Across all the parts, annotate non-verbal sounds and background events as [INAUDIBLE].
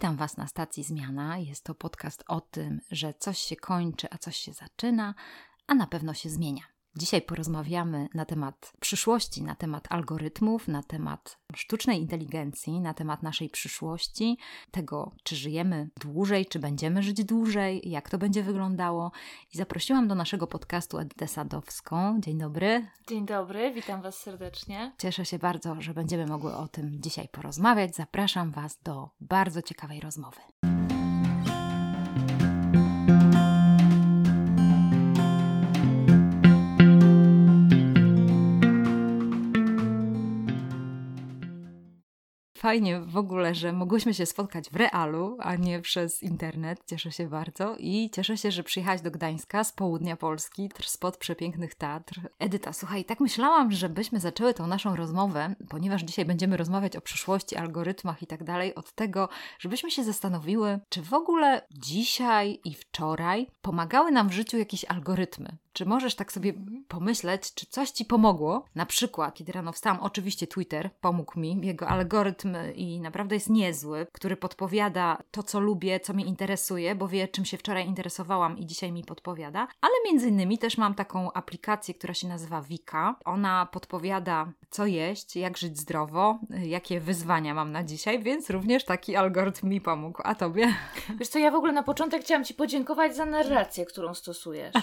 Witam Was na stacji Zmiana. Jest to podcast o tym, że coś się kończy, a coś się zaczyna, a na pewno się zmienia. Dzisiaj porozmawiamy na temat przyszłości, na temat algorytmów, na temat sztucznej inteligencji, na temat naszej przyszłości, tego, czy żyjemy dłużej, czy będziemy żyć dłużej, jak to będzie wyglądało. I zaprosiłam do naszego podcastu Edytę Sadowską. Dzień dobry. Dzień dobry, witam Was serdecznie. Cieszę się bardzo, że będziemy mogły o tym dzisiaj porozmawiać. Zapraszam Was do bardzo ciekawej rozmowy. Fajnie w ogóle, że mogłyśmy się spotkać w realu, a nie przez internet. Cieszę się bardzo i cieszę się, że przyjechałaś do Gdańska z południa Polski, spod przepięknych Tatr. Edyta, słuchaj, tak myślałam, żebyśmy zaczęły tą naszą rozmowę, ponieważ dzisiaj będziemy rozmawiać o przyszłości, algorytmach i tak dalej, od tego, żebyśmy się zastanowiły, czy w ogóle dzisiaj i wczoraj pomagały nam w życiu jakieś algorytmy. Czy możesz tak sobie pomyśleć, czy coś ci pomogło? Na przykład, kiedy rano wstałam, oczywiście Twitter pomógł mi, jego algorytm i naprawdę jest niezły, który podpowiada to, co lubię, co mnie interesuje, bo wie, czym się wczoraj interesowałam i dzisiaj mi podpowiada. Ale między innymi też mam taką aplikację, która się nazywa Wika. Ona podpowiada, co jeść, jak żyć zdrowo, jakie wyzwania mam na dzisiaj, więc również taki algorytm mi pomógł. A tobie? [LAUGHS] Wiesz co, ja w ogóle na początek chciałam ci podziękować za narrację, którą stosujesz,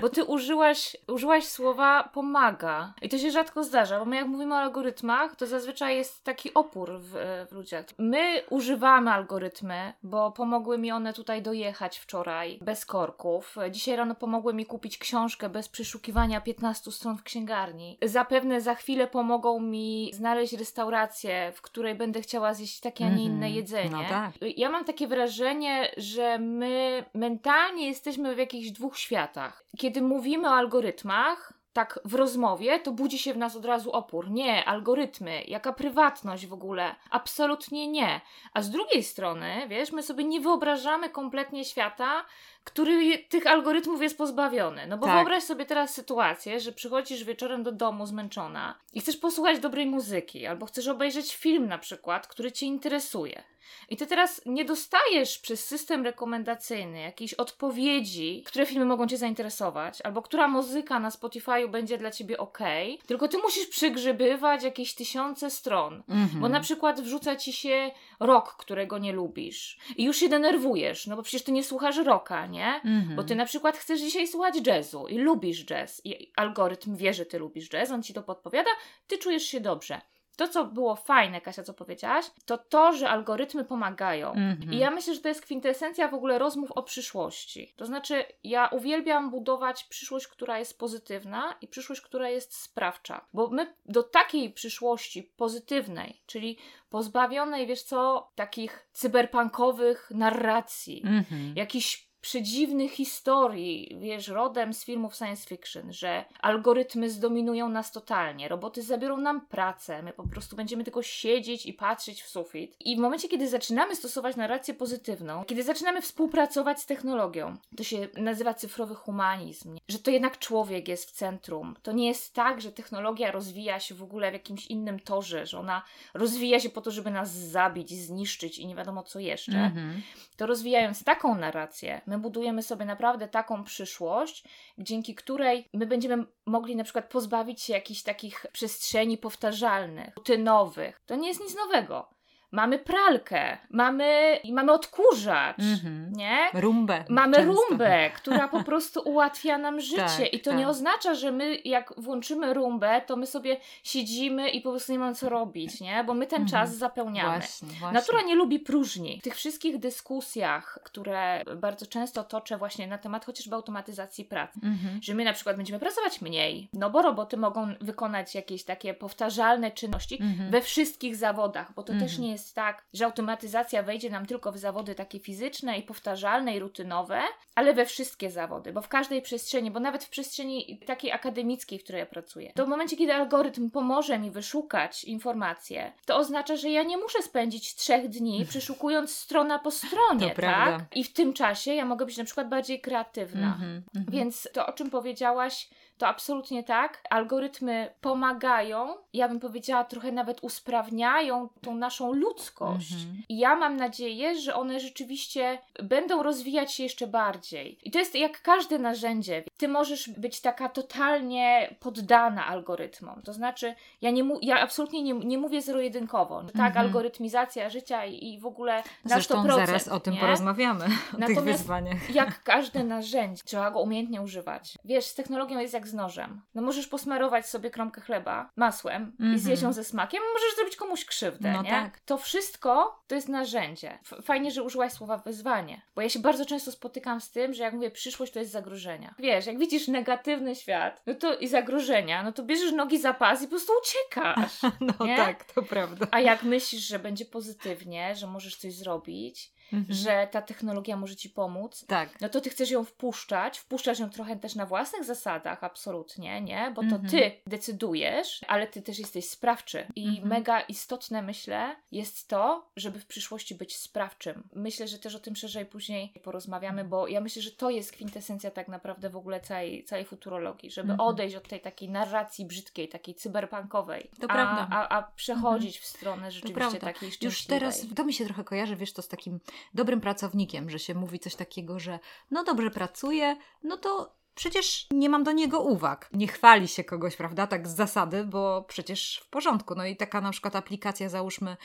bo ty użyłaś, użyłaś słowa pomaga. I to się rzadko zdarza, bo my jak mówimy o algorytmach, to zazwyczaj jest taki opór w, w ludziach. My używamy algorytmy, bo pomogły mi one tutaj dojechać wczoraj bez korków. Dzisiaj rano pomogły mi kupić książkę bez przeszukiwania 15 stron w księgarni. Zapewne za chwilę pomogą mi znaleźć restaurację, w której będę chciała zjeść takie, a nie inne Mhm. jedzenie. No tak. Ja mam takie wrażenie, że my mentalnie jesteśmy w jakichś dwóch światach. Kiedy mówimy o algorytmach, tak w rozmowie, to budzi się w nas od razu opór. Nie, algorytmy, jaka prywatność w ogóle? Absolutnie nie. A z drugiej strony, wiesz, my sobie nie wyobrażamy kompletnie świata, który tych algorytmów jest pozbawiony. No bo Tak. wyobraź sobie teraz sytuację, że przychodzisz wieczorem do domu zmęczona i chcesz posłuchać dobrej muzyki, albo chcesz obejrzeć film na przykład, który cię interesuje. I ty teraz nie dostajesz przez system rekomendacyjny jakiejś odpowiedzi, które filmy mogą cię zainteresować, albo która muzyka na Spotify'u będzie dla ciebie ok, tylko ty musisz przygrzebywać jakieś tysiące stron. Mhm. Bo na przykład wrzuca ci się rok, którego nie lubisz. I już się denerwujesz, no bo przecież ty nie słuchasz rocka, nie? Mhm. Bo ty na przykład chcesz dzisiaj słuchać jazzu i lubisz jazz. I algorytm wie, że ty lubisz jazz, on ci to podpowiada, ty czujesz się dobrze. To, co było fajne, Kasia, co powiedziałaś, to to, że algorytmy pomagają. Mhm. I ja myślę, że to jest kwintesencja w ogóle rozmów o przyszłości. To znaczy, ja uwielbiam budować przyszłość, która jest pozytywna i przyszłość, która jest sprawcza. Bo my do takiej przyszłości pozytywnej, czyli pozbawionej, wiesz co, takich cyberpunkowych narracji, Mhm. jakichś przedziwnych historii, wiesz, rodem z filmów science fiction, że algorytmy zdominują nas totalnie, roboty zabiorą nam pracę, my po prostu będziemy tylko siedzieć i patrzeć w sufit. I w momencie, kiedy zaczynamy stosować narrację pozytywną, kiedy zaczynamy współpracować z technologią, to się nazywa cyfrowy humanizm, że to jednak człowiek jest w centrum. To nie jest tak, że technologia rozwija się w ogóle w jakimś innym torze, że ona rozwija się po to, żeby nas zabić, zniszczyć i nie wiadomo co jeszcze Mhm. to rozwijając taką narrację, my budujemy sobie naprawdę taką przyszłość, dzięki której my będziemy mogli na przykład pozbawić się jakichś takich przestrzeni powtarzalnych, rutynowych. To nie jest nic nowego. Mamy pralkę, mamy, mamy odkurzacz, Mhm. nie? Rumbę. Mamy często. rumbę, [LAUGHS] która po prostu ułatwia nam życie. Tak, I to tak. nie oznacza, że my, jak włączymy rumbę, to my sobie siedzimy i po prostu nie mamy co robić, nie? Bo my ten Mhm. czas zapełniamy. Właśnie, właśnie. Natura nie lubi próżni. W tych wszystkich dyskusjach, które bardzo często toczę właśnie na temat chociażby automatyzacji pracy, Mhm. że my na przykład będziemy pracować mniej, no bo roboty mogą wykonać jakieś takie powtarzalne czynności Mhm. we wszystkich zawodach, bo to Mhm. też nie jest tak, że automatyzacja wejdzie nam tylko w zawody takie fizyczne i powtarzalne i rutynowe, ale we wszystkie zawody, bo w każdej przestrzeni, bo nawet w przestrzeni takiej akademickiej, w której ja pracuję, to w momencie, kiedy algorytm pomoże mi wyszukać informacje, to oznacza, że ja nie muszę spędzić trzech dni [LAUGHS] przeszukując strona po stronie, To tak? prawda. I w tym czasie ja mogę być na przykład bardziej kreatywna. Mhm. Mhm. Więc to, o czym powiedziałaś, to absolutnie tak. Algorytmy pomagają, ja bym powiedziała, trochę nawet usprawniają tą naszą ludzkość. Mhm. I ja mam nadzieję, że one rzeczywiście będą rozwijać się jeszcze bardziej. I to jest jak każde narzędzie. Ty możesz być taka totalnie poddana algorytmom. To znaczy, ja, nie mu- ja absolutnie nie, nie mówię zero-jedynkowo. Tak, Mhm. algorytmizacja życia i, i w ogóle na Zresztą 100%. zaraz o tym nie? porozmawiamy, o tych Natomiast wyzwaniach. jak każde narzędzie, trzeba go umiejętnie używać. Wiesz, z technologią jest jak z nożem. No możesz posmarować sobie kromkę chleba masłem Mhm. i zjeść ją ze smakiem, możesz zrobić komuś krzywdę, No nie? tak. To wszystko to jest narzędzie. Fajnie, że użyłaś słowa wyzwanie, bo ja się bardzo często spotykam z tym, że jak mówię przyszłość, to jest zagrożenia. Wiesz, jak widzisz negatywny świat, no to i zagrożenia, no to bierzesz nogi za pas i po prostu uciekasz. [LAUGHS] No Nie? tak, to prawda. A jak myślisz, że będzie pozytywnie, że możesz coś zrobić, Mhm. że ta technologia może ci pomóc, Tak. no to ty chcesz ją wpuszczać, wpuszczasz ją trochę też na własnych zasadach, absolutnie, nie? Bo to Mhm. ty decydujesz, ale ty też jesteś sprawczy. I Mhm. mega istotne, myślę, jest to, żeby w przyszłości być sprawczym. Myślę, że też o tym szerzej później porozmawiamy, bo ja myślę, że to jest kwintesencja tak naprawdę w ogóle całej, całej futurologii, żeby Mhm. odejść od tej takiej narracji brzydkiej, takiej cyberpunkowej, To a, prawda. A, a przechodzić w stronę rzeczywiście takiej Już szczęśliwej. teraz to mi się trochę kojarzy, wiesz, to z takim dobrym pracownikiem, że się mówi coś takiego, że no dobrze pracuje, no to przecież nie mam do niego uwag. Nie chwali się kogoś, prawda, tak z zasady, bo przecież w porządku. No i taka na przykład aplikacja, załóżmy,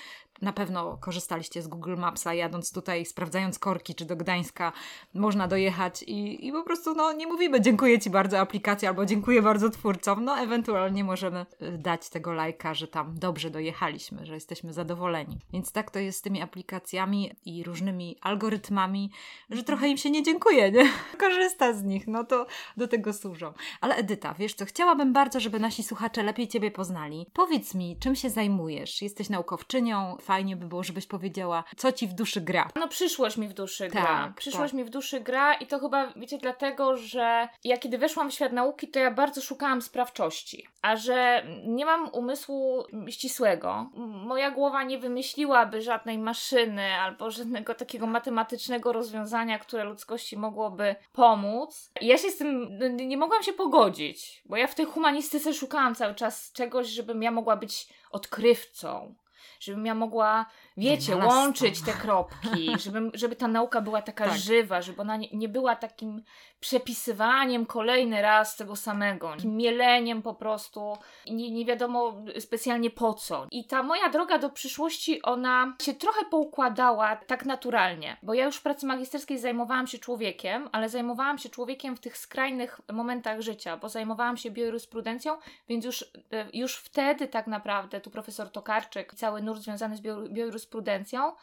na pewno korzystaliście z Google Mapsa, jadąc tutaj, sprawdzając korki, czy do Gdańska można dojechać i, i po prostu no nie mówimy dziękuję Ci bardzo aplikacja albo dziękuję bardzo twórcom, no ewentualnie możemy y, dać tego lajka, że tam dobrze dojechaliśmy, że jesteśmy zadowoleni. Więc tak to jest z tymi aplikacjami i różnymi algorytmami, że trochę im się nie dziękuję, nie? [LAUGHS] Korzysta z nich, no to do tego służą. Ale Edyta, wiesz co, chciałabym bardzo, żeby nasi słuchacze lepiej Ciebie poznali. Powiedz mi, czym się zajmujesz? Jesteś naukowczynią, fajnie by było, żebyś powiedziała, co Ci w duszy gra. No przyszłość mi w duszy gra. Tak, Przyszłość tak. mi w duszy gra i to chyba, wiecie, dlatego, że ja kiedy weszłam w świat nauki, to ja bardzo szukałam sprawczości. A że nie mam umysłu ścisłego, moja głowa nie wymyśliłaby żadnej maszyny albo żadnego takiego matematycznego rozwiązania, które ludzkości mogłoby pomóc. Ja się z tym no, nie nie mogłam się pogodzić, bo ja w tej humanistyce szukałam cały czas czegoś, żebym ja mogła być odkrywcą. Żebym ja mogła, wiecie, łączyć te kropki, [LAUGHS] żeby, żeby ta nauka była taka Tak. żywa, żeby ona nie, nie była takim przepisywaniem kolejny raz tego samego, takim mieleniem po prostu i nie, nie wiadomo specjalnie po co. I ta moja droga do przyszłości, ona się trochę poukładała tak naturalnie, bo ja już w pracy magisterskiej zajmowałam się człowiekiem, ale zajmowałam się człowiekiem w tych skrajnych momentach życia, bo zajmowałam się biojurysprudencją, więc już, e, już wtedy tak naprawdę tu profesor Tokarczyk, cały nurt związany z bio- biojurysprudencją,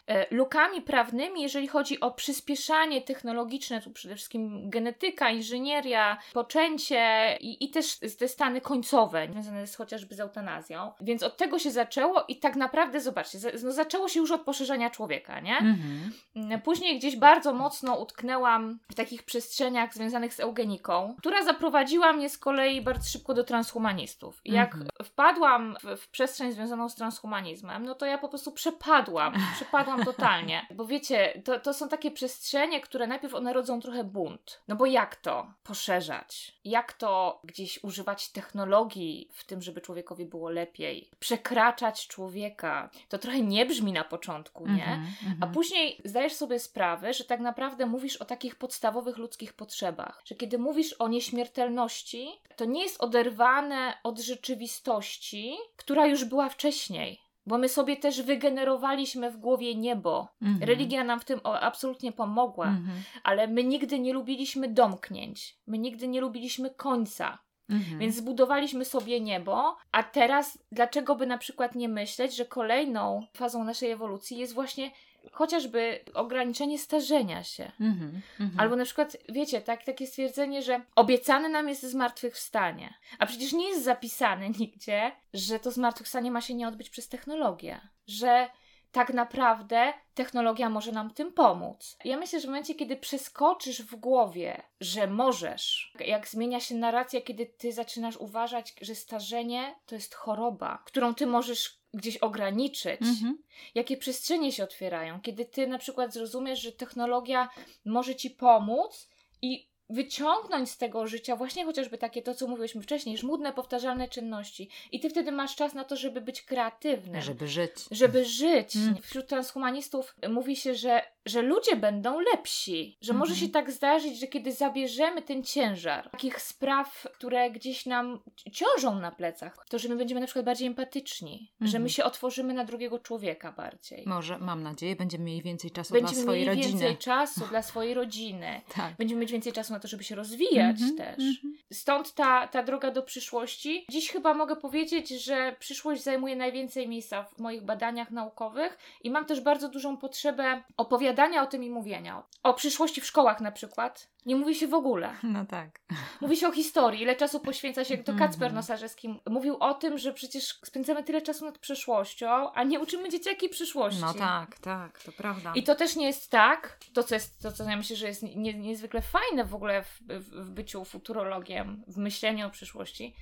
e, lukami prawnymi, jeżeli chodzi o przyspieszanie technologiczne, tu przede wszystkim genetyka, inżynieria, poczęcie i, i też te stany końcowe, związane z, chociażby z eutanazją. Więc od tego się zaczęło i tak naprawdę, zobaczcie, no zaczęło się już od poszerzania człowieka, nie? Mhm. Mm, Później gdzieś bardzo mocno utknęłam w takich przestrzeniach związanych z eugeniką, która zaprowadziła mnie z kolei bardzo szybko do transhumanistów. I jak Mhm. wpadłam w, w przestrzeń związaną z transhumanizmem, no to ja po prostu przepadłam. Przepadłam totalnie. Bo wiecie, to, to są takie przestrzenie, które najpierw one rodzą trochę bunt. No bo jak to poszerzać? Jak to gdzieś używać technologii w tym, żeby człowiekowi było lepiej? Przekraczać człowieka. To trochę nie brzmi na początku, nie? Mhm, mhm. A później zdajesz sobie sprawę, że tak naprawdę mówisz o takich podstawowych ludzkich potrzebach. Że kiedy mówisz o nieśmiertelności, to nie jest oderwane od rzeczywistości, która już była wcześniej. Bo my sobie też wygenerowaliśmy w głowie niebo. Mhm. Religia nam w tym absolutnie pomogła, Mhm. ale my nigdy nie lubiliśmy domknięć. My nigdy nie lubiliśmy końca. Mhm. Więc zbudowaliśmy sobie niebo, a teraz dlaczego by na przykład nie myśleć, że kolejną fazą naszej ewolucji jest właśnie chociażby ograniczenie starzenia się. Mhm. Mhm. Albo na przykład, wiecie, tak, takie stwierdzenie, że obiecane nam jest zmartwychwstanie, a przecież nie jest zapisane [LAUGHS] nigdzie, że to zmartwychwstanie ma się nie odbyć przez technologię, że tak naprawdę technologia może nam tym pomóc. Ja myślę, że w momencie, kiedy przeskoczysz w głowie, że możesz, jak zmienia się narracja, kiedy ty zaczynasz uważać, że starzenie to jest choroba, którą ty możesz gdzieś ograniczyć, Mhm. jakie przestrzenie się otwierają, kiedy ty na przykład zrozumiesz, że technologia może ci pomóc i wyciągnąć z tego życia właśnie chociażby takie to, co mówiłyśmy wcześniej, żmudne, powtarzalne czynności. I ty wtedy masz czas na to, żeby być kreatywnym. Żeby żyć. Żeby żyć. Mm. Wśród transhumanistów mówi się, że, że ludzie będą lepsi. Że może Mhm. się tak zdarzyć, że kiedy zabierzemy ten ciężar takich spraw, które gdzieś nam ciążą na plecach, to że my będziemy na przykład bardziej empatyczni. Że Mhm. my się otworzymy na drugiego człowieka bardziej. Może, mam nadzieję, będziemy mieli więcej czasu Będziemy dla swojej mieli rodziny. więcej czasu dla [LAUGHS] swojej rodziny. Tak. Będziemy mieć więcej czasu na to, żeby się rozwijać Mhm, też. mhm. Stąd ta, ta droga do przyszłości. Dziś chyba mogę powiedzieć, że przyszłość zajmuje najwięcej miejsca w moich badaniach naukowych i mam też bardzo dużą potrzebę opowiadania o tym i mówienia. O przyszłości w szkołach na przykład. Nie mówi się w ogóle. [LAUGHS] No tak. Mówi się o historii, ile czasu poświęca się, to Kacper Mhm. Nosarzewski mówił o tym, że przecież spędzamy tyle czasu nad przyszłością, a nie uczymy dzieciaki przyszłości. No tak, tak, to prawda. I to też nie jest tak, to co, jest, to, co ja myślę, że jest nie, niezwykle fajne w ogóle w, w, w byciu futurologiem, w myśleniu o przyszłości,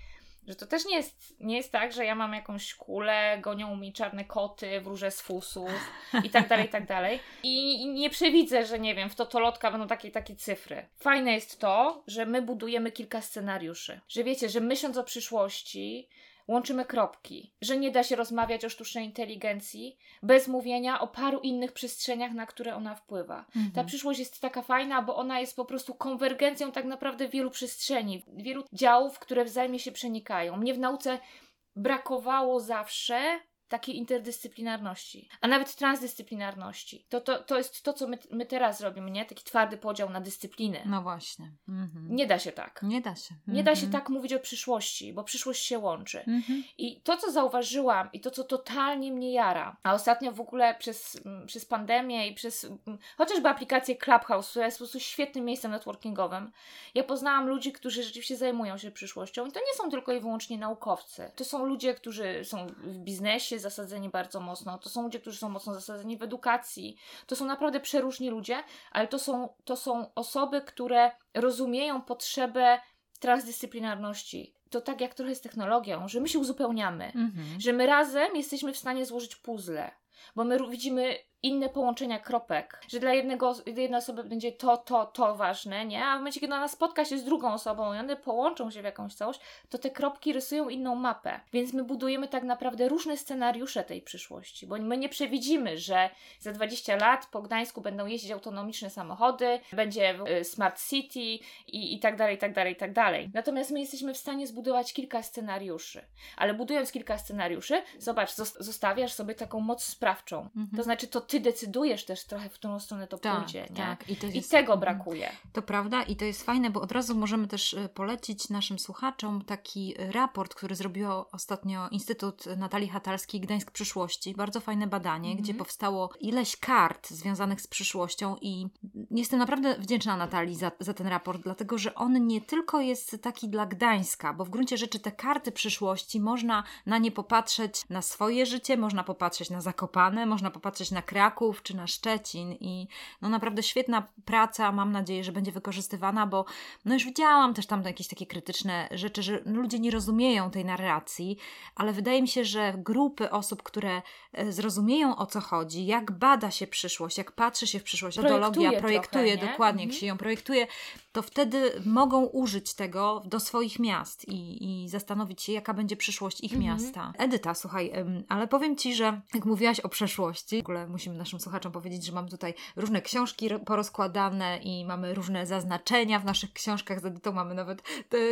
że to też nie jest, nie jest tak, że ja mam jakąś kulę, gonią mi czarne koty, wróżę z fusów i tak dalej, i tak dalej. I, I nie przewidzę, że nie wiem, w totolotka będą takie takie cyfry. Fajne jest to, że my budujemy kilka scenariuszy. Że wiecie, że myśląc o przyszłości, łączymy kropki, że nie da się rozmawiać o sztucznej inteligencji bez mówienia o paru innych przestrzeniach, na które ona wpływa. Mhm. Ta przyszłość jest taka fajna, bo ona jest po prostu konwergencją tak naprawdę wielu przestrzeni, wielu działów, które wzajemnie się przenikają. Mnie w nauce brakowało zawsze takiej interdyscyplinarności, a nawet transdyscyplinarności. To, to, to jest to, co my, my teraz robimy, nie? Taki twardy podział na dyscypliny. No właśnie. Mhm. Nie da się tak. Nie da się. Nie da się Mhm. tak mówić o przyszłości, bo przyszłość się łączy. Mhm. I to, co zauważyłam i to, co totalnie mnie jara, a ostatnio w ogóle przez, mm, przez pandemię i przez mm, chociażby aplikację Clubhouse, która jest po prostu świetnym miejscem networkingowym, ja poznałam ludzi, którzy rzeczywiście zajmują się przyszłością i to nie są tylko i wyłącznie naukowcy. To są ludzie, którzy są w biznesie zasadzeni bardzo mocno, to są ludzie, którzy są mocno zasadzeni w edukacji. To są naprawdę przeróżni ludzie, ale to są, to są osoby, które rozumieją potrzebę transdyscyplinarności. To tak jak trochę z technologią, że my się uzupełniamy Mhm. że my razem jesteśmy w stanie złożyć puzzle, bo my widzimy inne połączenia kropek, że dla jednego, jednej osoby będzie to, to, to ważne, nie? A w momencie, kiedy ona spotka się z drugą osobą i one połączą się w jakąś całość, to te kropki rysują inną mapę. Więc my budujemy tak naprawdę różne scenariusze tej przyszłości, bo my nie przewidzimy, że za 20 lat po Gdańsku będą jeździć autonomiczne samochody, będzie y, smart city i, i tak dalej, i tak dalej, i tak dalej. Natomiast my jesteśmy w stanie zbudować kilka scenariuszy. Ale budując kilka scenariuszy, zobacz, zos- zostawiasz sobie taką moc sprawczą. Mhm. To znaczy, to ty decydujesz też trochę, w którą stronę to Tak, pójdzie, nie? tak. I, to I jest, tego Mhm. brakuje. To prawda i to jest fajne, bo od razu możemy też e, polecić naszym słuchaczom taki e, raport, który zrobiło ostatnio Instytut Natalii Hatalskiej Gdańsk Przyszłości. Bardzo fajne badanie, Mhm. gdzie powstało ileś kart związanych z przyszłością i jestem naprawdę wdzięczna Natalii za, za ten raport, dlatego że on nie tylko jest taki dla Gdańska, bo w gruncie rzeczy te karty przyszłości można na nie popatrzeć na swoje życie, można popatrzeć na Zakopane, można popatrzeć na Kraków czy na Szczecin i no naprawdę świetna praca, mam nadzieję, że będzie wykorzystywana, bo no już widziałam też tam jakieś takie krytyczne rzeczy, że ludzie nie rozumieją tej narracji, ale wydaje mi się, że grupy osób, które e, zrozumieją o co chodzi, jak bada się przyszłość, jak patrzy się w przyszłość, Projektuje metodologia projektuje, trochę, nie? dokładnie, jak Mhm. się ją projektuje, to wtedy mogą użyć tego do swoich miast i, i zastanowić się, jaka będzie przyszłość ich Mhm. miasta. Edyta, słuchaj, ale powiem Ci, że jak mówiłaś o przeszłości, w ogóle musimy naszym słuchaczom powiedzieć, że mam tutaj różne książki ro- porozkładane i mamy różne zaznaczenia w naszych książkach. Z Edytą mamy nawet,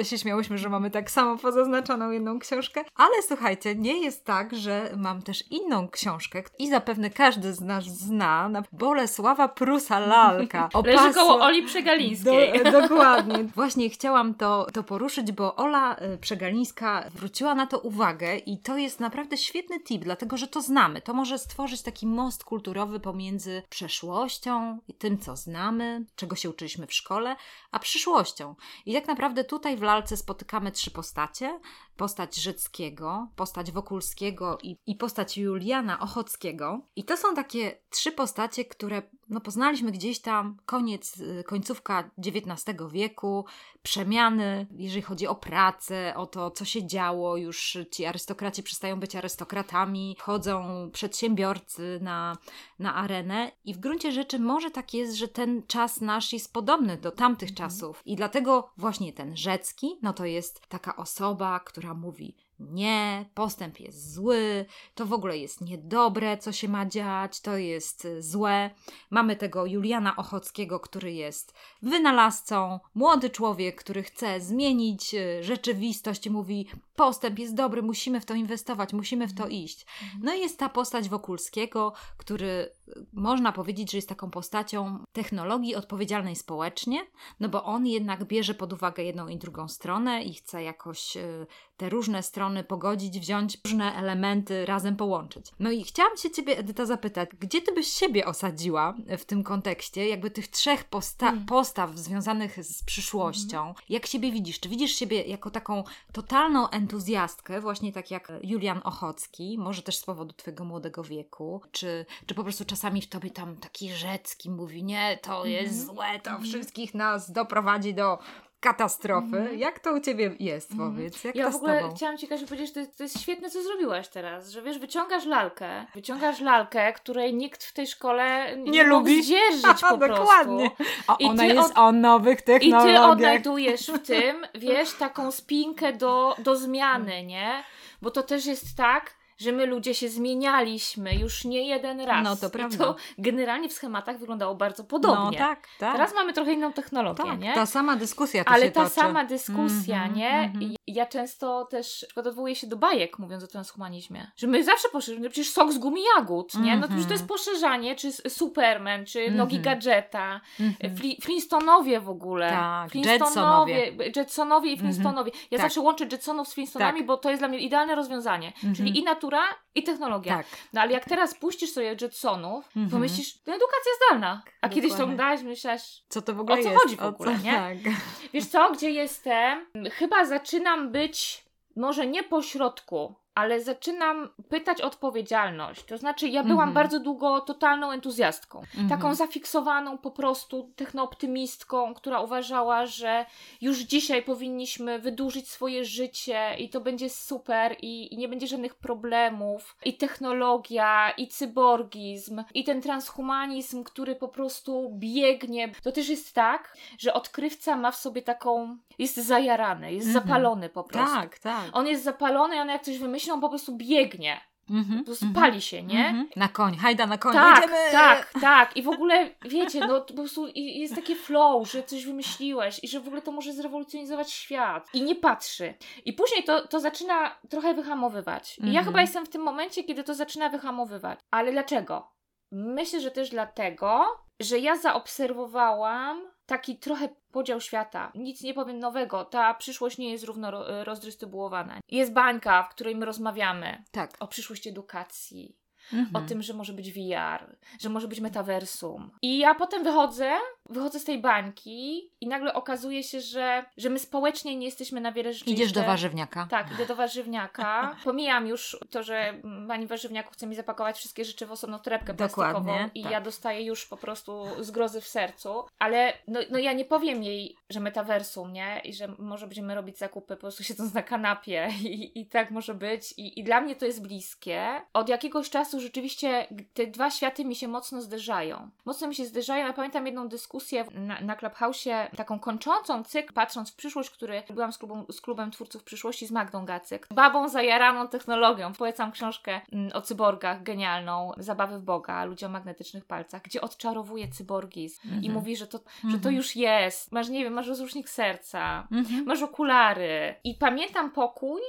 się śmiałyśmy, że mamy tak samo pozaznaczoną jedną książkę. Ale słuchajcie, nie jest tak, że mam też inną książkę i zapewne każdy z nas zna, na Bolesława Prusa Lalka. [LAUGHS] Leży koło Opasła- Oli Przegalińskiej. do, dokładnie. Właśnie chciałam to, to poruszyć, bo Ola y, Przegalińska zwróciła na to uwagę i to jest naprawdę świetny tip, dlatego że to znamy. To może stworzyć taki most kulturowy pomiędzy przeszłością i tym, co znamy, czego się uczyliśmy w szkole, a przyszłością. I tak naprawdę tutaj w lalce spotykamy trzy postacie. Postać Rzeckiego, postać Wokulskiego i, i postać Juliana Ochockiego. I to są takie trzy postacie, które no, poznaliśmy gdzieś tam koniec, y, końcówka XIX wieku, przemiany, jeżeli chodzi o pracę, o to, co się działo, już ci arystokraci przestają być arystokratami, wchodzą przedsiębiorcy na, na arenę i w gruncie rzeczy może tak jest, że ten czas nasz jest podobny do tamtych mhm. czasów i dlatego właśnie ten Rzecki, no to jest taka osoba, która mówi nie, postęp jest zły, to w ogóle jest niedobre, co się ma dziać, to jest y, złe. Mamy tego Juliana Ochockiego, który jest wynalazcą, młody człowiek, który chce zmienić y, rzeczywistość i mówi: postęp jest dobry, musimy w to inwestować, musimy w to mhm. iść. No i jest ta postać Wokulskiego, który można powiedzieć, że jest taką postacią technologii odpowiedzialnej społecznie, no bo on jednak bierze pod uwagę jedną i drugą stronę i chce jakoś te różne strony pogodzić, wziąć różne elementy, razem połączyć. No i chciałam się Ciebie, Edyta, zapytać, gdzie Ty byś siebie osadziła w tym kontekście, jakby tych trzech posta mm. postaw związanych z przyszłością? Mm. Jak siebie widzisz? Czy widzisz siebie jako taką totalną entuzjastkę, właśnie tak jak Julian Ochocki, może też z powodu Twojego młodego wieku, czy, czy po prostu czasami w Tobie tam taki Rzecki mówi, nie, to jest mm. złe, to mm. wszystkich nas doprowadzi do katastrofy. Mm. Jak to u ciebie jest, mm. powiedz? Jak ja to w ogóle chciałam ci Kasiu powiedzieć, że to jest, to jest świetne, co zrobiłaś teraz, że wiesz, wyciągasz lalkę, wyciągasz lalkę, której nikt w tej szkole nie, nie lubi zdzierżyć po [LAUGHS] Dokładnie. A I ona jest od... o nowych technologiach. I ty odnajdujesz w tym, [LAUGHS] wiesz, taką spinkę do, do zmiany, nie? Bo to też jest tak, że my ludzie się zmienialiśmy już nie jeden raz. No to prawda. I to generalnie w schematach wyglądało bardzo podobnie. No tak, tak. Teraz mamy trochę inną technologię, tak, nie? ta sama dyskusja Ale ta toczy. sama dyskusja, mm -hmm, nie? Mm -hmm. Ja często też odwołuję się do bajek, mówiąc o transhumanizmie. Że my zawsze poszerzamy, przecież sok z gumi jagód, nie? No to już to jest mhm. poszerzanie, czy Superman, czy nogi gadżeta, mm Flintstonowie w ogóle. Tak, Flintstonowie. Jetsonowie i mhm. Flintstonowie. Ja tak. zawsze łączę Jetsonów z Flintstonami, tak. bo to jest dla mnie idealne rozwiązanie. Czyli mhm. i natura i technologia. Tak. No ale jak teraz puścisz sobie Jetsonów, to myślisz, to edukacja zdalna. A Dokładnie. kiedyś to oglądałaś, myślasz, co to w ogóle o co jest? chodzi w ogóle, nie? Tak. Wiesz co, gdzie jestem? Chyba zaczynam być może nie po środku, ale zaczynam pytać o odpowiedzialność. To znaczy, ja byłam -hmm. bardzo długo totalną entuzjastką. Taką zafiksowaną po prostu technooptymistką, która uważała, że już dzisiaj powinniśmy wydłużyć swoje życie i to będzie super i, i nie będzie żadnych problemów. I technologia, i cyborgizm, i ten transhumanizm, który po prostu biegnie. To też jest tak, że odkrywca ma w sobie taką. jest zajarany, jest -hmm. zapalony po prostu. Tak, tak. On jest zapalony on jak coś wymyśli, myślą, po prostu biegnie. Mm-hmm, po prostu pali się, nie? Mm-hmm. Na koń, hajda na koń, tak, jedziemy! Tak, tak. I w ogóle, wiecie, no po prostu jest takie flow, że coś wymyśliłeś i że w ogóle to może zrewolucjonizować świat. I nie patrzy. I później to, to zaczyna trochę wyhamowywać. I mm-hmm. ja mhm. chyba jestem w tym momencie, kiedy to zaczyna wyhamowywać. Ale dlaczego? Myślę, że też dlatego, że ja zaobserwowałam taki trochę podział świata. Nic nie powiem nowego. Ta przyszłość nie jest równo rozdystrybuowana. Jest bańka, w której my rozmawiamy tak. o przyszłości edukacji, mhm. o tym, że może być VR, że może być metaversum. I ja potem wychodzę, wychodzę z tej bańki i nagle okazuje się, że, że my społecznie nie jesteśmy na wiele rzeczy. Idziesz do warzywniaka. Tak, idę do warzywniaka. [LAUGHS] Pomijam już to, że pani warzywniaku chce mi zapakować wszystkie rzeczy w osobną torebkę plastikową Dokładnie, i tak. ja dostaję już po prostu zgrozy w sercu. Ale no, no ja nie powiem jej, że metaversum, nie? I że może będziemy robić zakupy po prostu siedząc na kanapie [LAUGHS] i, i tak może być. I, I dla mnie to jest bliskie. Od jakiegoś czasu rzeczywiście te dwa światy mi się mocno zderzają. Mocno mi się zderzają. Ja pamiętam jedną dyskusję na, na Clubhouse'ie, taką kończącą cykl, patrząc w przyszłość, który byłam z klubem, z klubem twórców przyszłości z Magdą Gacyk. Babą zajaraną technologią. Polecam książkę mm, o cyborgach, genialną, Zabawy w Boga, ludzie o magnetycznych palcach, gdzie odczarowuje cyborgizm mhm. i mówi, że to, mhm. że to już jest. Masz, nie wiem, masz rozrusznik serca, mhm. masz okulary. I pamiętam pokój,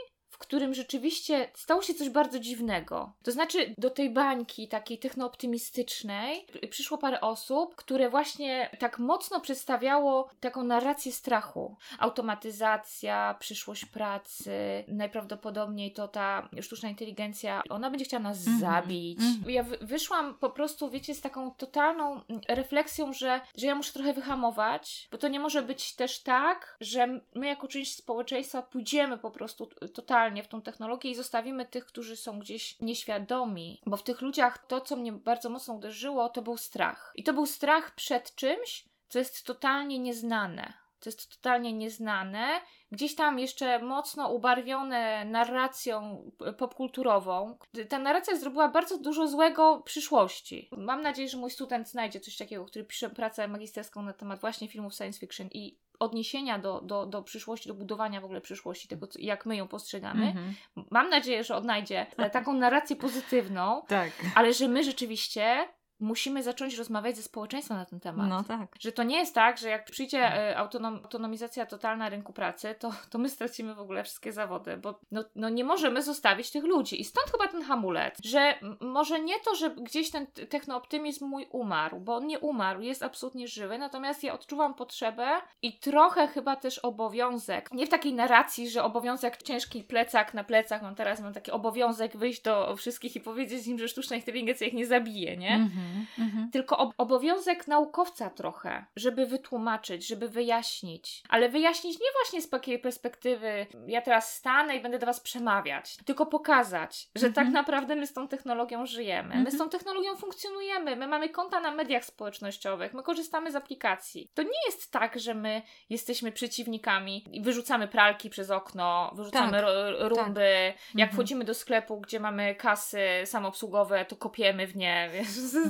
którym rzeczywiście stało się coś bardzo dziwnego. To znaczy, do tej bańki takiej technooptymistycznej przyszło parę osób, które właśnie tak mocno przedstawiało taką narrację strachu. Automatyzacja, przyszłość pracy, najprawdopodobniej to ta sztuczna inteligencja, ona będzie chciała nas mm -hmm. zabić. Mm -hmm. Ja wyszłam po prostu, wiecie, z taką totalną refleksją, że, że ja muszę trochę wyhamować, bo to nie może być też tak, że my jako część społeczeństwa pójdziemy po prostu totalnie w tą technologię i zostawimy tych, którzy są gdzieś nieświadomi, bo w tych ludziach to, co mnie bardzo mocno uderzyło, to był strach. I to był strach przed czymś, co jest totalnie nieznane. To jest totalnie nieznane, gdzieś tam jeszcze mocno ubarwione narracją popkulturową. Ta narracja zrobiła bardzo dużo złego przyszłości. Mam nadzieję, że mój student znajdzie coś takiego, który pisze pracę magisterską na temat właśnie filmów science fiction i odniesienia do, do, do przyszłości, do budowania w ogóle przyszłości, tego, jak my ją postrzegamy. -hmm. Mam nadzieję, że odnajdzie taką narrację pozytywną, tak. ale że my rzeczywiście musimy zacząć rozmawiać ze społeczeństwem na ten temat. No tak. Że to nie jest tak, że jak przyjdzie e, autonom, autonomizacja totalna rynku pracy, to, to my stracimy w ogóle wszystkie zawody, bo no, no nie możemy zostawić tych ludzi. I stąd chyba ten hamulec, że może nie to, że gdzieś ten technooptymizm mój umarł, bo on nie umarł, jest absolutnie żywy, natomiast ja odczuwam potrzebę i trochę chyba też obowiązek, nie w takiej narracji, że obowiązek ciężki plecak na plecach, mam teraz mam taki obowiązek wyjść do wszystkich i powiedzieć im, że sztuczna inteligencja ich nie zabije, nie? Mm -hmm. Mhm. Tylko ob obowiązek naukowca trochę, żeby wytłumaczyć, żeby wyjaśnić. Ale wyjaśnić nie właśnie z takiej perspektywy, ja teraz stanę i będę do Was przemawiać, tylko pokazać, że tak mhm. naprawdę my z tą technologią żyjemy. My z mhm. tą technologią funkcjonujemy, my mamy konta na mediach społecznościowych, my korzystamy z aplikacji. To nie jest tak, że my jesteśmy przeciwnikami i wyrzucamy pralki przez okno, wyrzucamy tak, rumby. Tak. Jak wchodzimy do sklepu, gdzie mamy kasy samoobsługowe, to kopiemy w nie.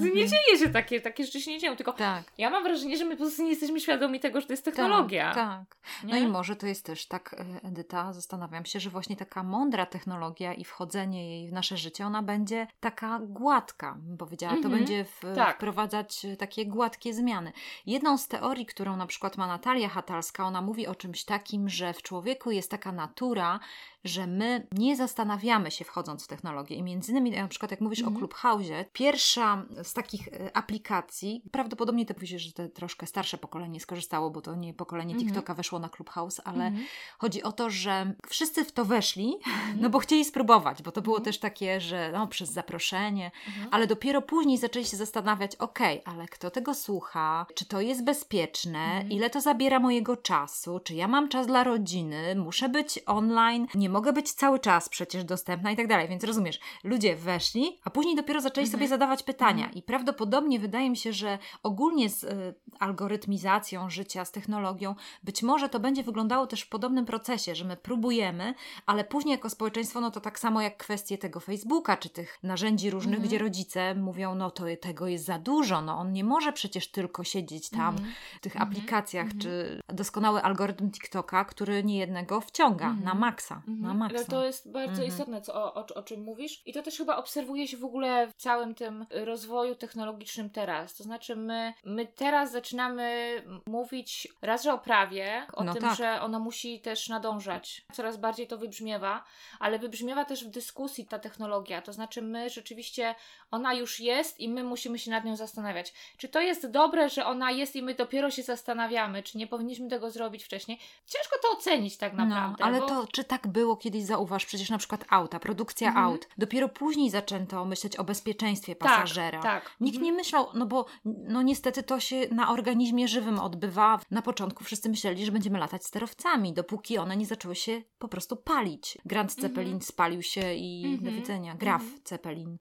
Nie dzieje się takie, takie rzeczy się nie dzieją, tylko tak. ja mam wrażenie, że my po prostu nie jesteśmy świadomi tego, że to jest technologia. Tak, tak. No i może to jest też tak, e, Edyta, zastanawiam się, że właśnie taka mądra technologia i wchodzenie jej w nasze życie, ona będzie taka gładka, bym powiedziała, to mhm. będzie w, tak. wprowadzać takie gładkie zmiany. Jedną z teorii, którą na przykład ma Natalia Hatalska, ona mówi o czymś takim, że w człowieku jest taka natura, że my nie zastanawiamy się wchodząc w technologię. I między innymi, na przykład jak mówisz -hmm. o mhm. Clubhouse, pierwsza z takich e, aplikacji, prawdopodobnie to powiedzieć, że to troszkę starsze pokolenie skorzystało, bo to nie pokolenie -hmm. TikToka weszło na Clubhouse, ale -hmm. chodzi o to, że wszyscy w to weszli, mhm. no bo chcieli spróbować, bo to było mhm. też takie, że no, przez zaproszenie, ale dopiero później zaczęli się zastanawiać, ok, ale kto tego słucha, czy to jest bezpieczne, ile to zabiera mojego czasu, czy ja mam czas dla rodziny, muszę być online, nie mogę być cały czas przecież dostępna i tak dalej. Więc rozumiesz, ludzie weszli, a później dopiero zaczęli mhm. sobie zadawać pytania. Mhm. I prawdopodobnie wydaje mi się, że ogólnie z y, algorytmizacją życia, z technologią, być może to będzie wyglądało też w podobnym procesie, że my próbujemy, ale później jako społeczeństwo, no to tak samo jak kwestie tego Facebooka, czy tych narzędzi różnych, mhm. gdzie rodzice mówią, no to tego jest za dużo, no on nie może przecież tylko siedzieć tam mhm. w tych mhm. aplikacjach, czy doskonały algorytm TikToka, który niejednego wciąga na maksa na maksa. To jest bardzo mhm. istotne, co, o, o, o, czym mówisz. I to też chyba obserwuje się w ogóle w całym tym rozwoju technologicznym teraz. To znaczy my, my teraz zaczynamy mówić raz, że o prawie, o no tym, tak. że ono musi też nadążać. Coraz bardziej to wybrzmiewa, ale wybrzmiewa też w dyskusji ta technologia. To znaczy my rzeczywiście, ona już jest i my musimy się nad nią zastanawiać. Czy to jest dobre, że ona jest i my dopiero się zastanawiamy, czy nie powinniśmy tego zrobić wcześniej? Ciężko to ocenić tak no, naprawdę. No, ale bo... to czy tak było kiedyś, zauważ, przecież na przykład auta, produkcja mhm. aut. Dopiero później zaczęto myśleć o bezpieczeństwie tak, pasażera. Tak, tak. Nikt mhm. nie myślał, no bo no niestety to się na organizmie żywym odbywa. Na początku wszyscy myśleli, że będziemy latać sterowcami, dopóki one nie zaczęły się po prostu palić. Grand. Zeppelin mhm. spalił się i do mhm. widzenia. Graf mhm. Zeppelin.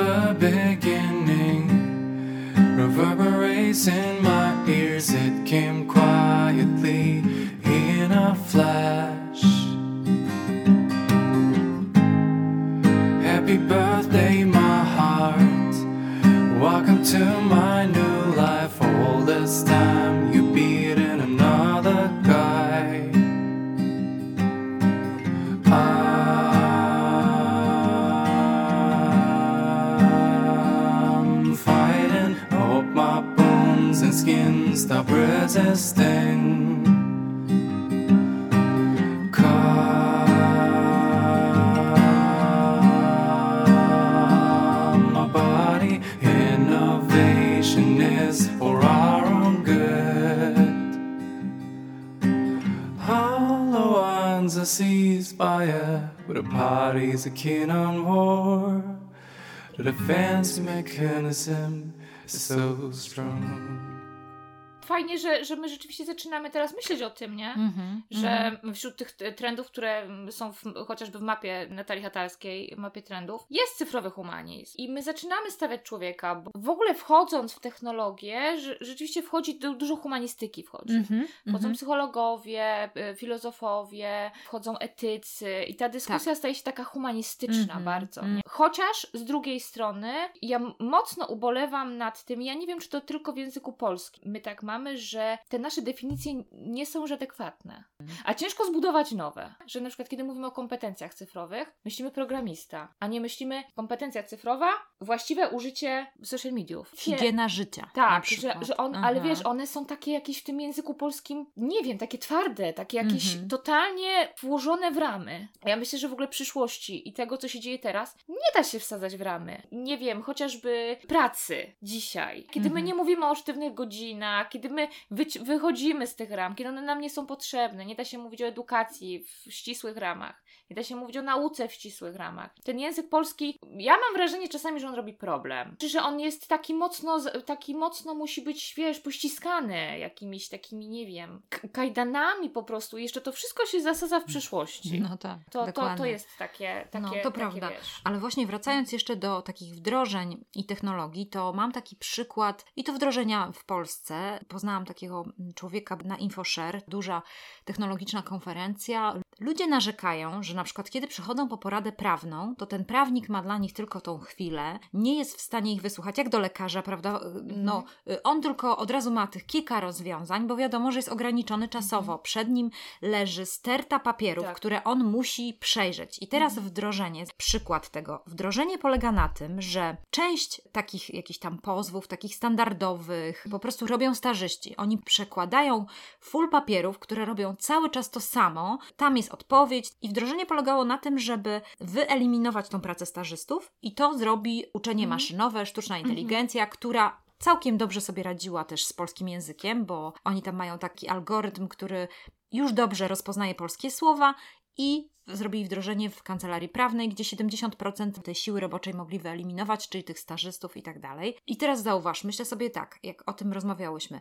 A beginning reverberates in my ears. It came quietly in a flash. Happy birthday, my heart. Welcome to my new life. All this time stop resisting. Calm my body, innovation is for our own good. Hollow ones a, but the party's a keen on war. The defense mechanism is so strong. Fajnie, że, że my rzeczywiście zaczynamy teraz myśleć o tym, nie? Mhm, Że mhm. wśród tych trendów, które są w, chociażby w mapie Natalii Hatalskiej, mapie trendów, jest cyfrowy humanizm. I my zaczynamy stawiać człowieka, bo w ogóle wchodząc w technologię, że, rzeczywiście wchodzi du- dużo humanistyki wchodzi. Mhm, Wchodzą mhm. psychologowie, y, filozofowie, wchodzą etycy i ta dyskusja staje się taka humanistyczna Mhm, bardzo. mhm. Chociaż z drugiej strony ja mocno ubolewam nad tym, ja nie wiem, czy to tylko w języku polskim. My tak mamy, że te nasze definicje nie są już adekwatne. A ciężko zbudować nowe. Że na przykład kiedy mówimy o kompetencjach cyfrowych, myślimy programista, a nie myślimy kompetencja cyfrowa, właściwe użycie social mediów. Higiena życia. Tak, że, że on, ale Aha. wiesz, one są takie jakieś w tym języku polskim, nie wiem, takie twarde, takie jakieś Mhm. totalnie włożone w ramy. A ja myślę, że w ogóle przyszłości i tego, co się dzieje teraz, nie da się wsadzać w ramy. Nie wiem, chociażby pracy dzisiaj. Kiedy my Mhm. nie mówimy o sztywnych godzinach, kiedy my wychodzimy z tych ram, kiedy one nam nie są potrzebne, nie da się mówić o edukacji w ścisłych ramach. Nie da się mówić o nauce w ścisłych ramach. Ten język polski, ja mam wrażenie czasami, że on robi problem. Czy że on jest taki mocno, taki mocno musi być, wiesz, pościskany jakimiś takimi, nie wiem, kajdanami po prostu. I jeszcze to wszystko się zasadza w przyszłości. No tak, to, to, dokładnie. to jest takie, takie, No, to takie, prawda. wiesz. Ale właśnie wracając jeszcze do takich wdrożeń i technologii, to mam taki przykład i to wdrożenia w Polsce. Poznałam takiego człowieka na InfoShare, duża technologiczna konferencja. Ludzie narzekają, że na przykład kiedy przychodzą po poradę prawną, to ten prawnik ma dla nich tylko tą chwilę, nie jest w stanie ich wysłuchać, jak do lekarza, prawda? No, y, on tylko od razu ma tych kilka rozwiązań, bo wiadomo, że jest ograniczony czasowo. Przed nim leży sterta papierów, Tak. które on musi przejrzeć. I teraz wdrożenie, przykład tego. Wdrożenie polega na tym, że część takich jakichś tam pozwów, takich standardowych, po prostu robią starzyści. Oni przekładają full papierów, które robią cały czas to samo. Tam jest odpowiedź i wdrożenie polegało na tym, żeby wyeliminować tą pracę stażystów i to zrobi uczenie Mhm. maszynowe, sztuczna inteligencja, która całkiem dobrze sobie radziła też z polskim językiem, bo oni tam mają taki algorytm, który już dobrze rozpoznaje polskie słowa i zrobili wdrożenie w kancelarii prawnej, gdzie 70% tej siły roboczej mogli wyeliminować, czyli tych stażystów i tak dalej. I teraz zauważ, myślę sobie tak, jak o tym rozmawiałyśmy.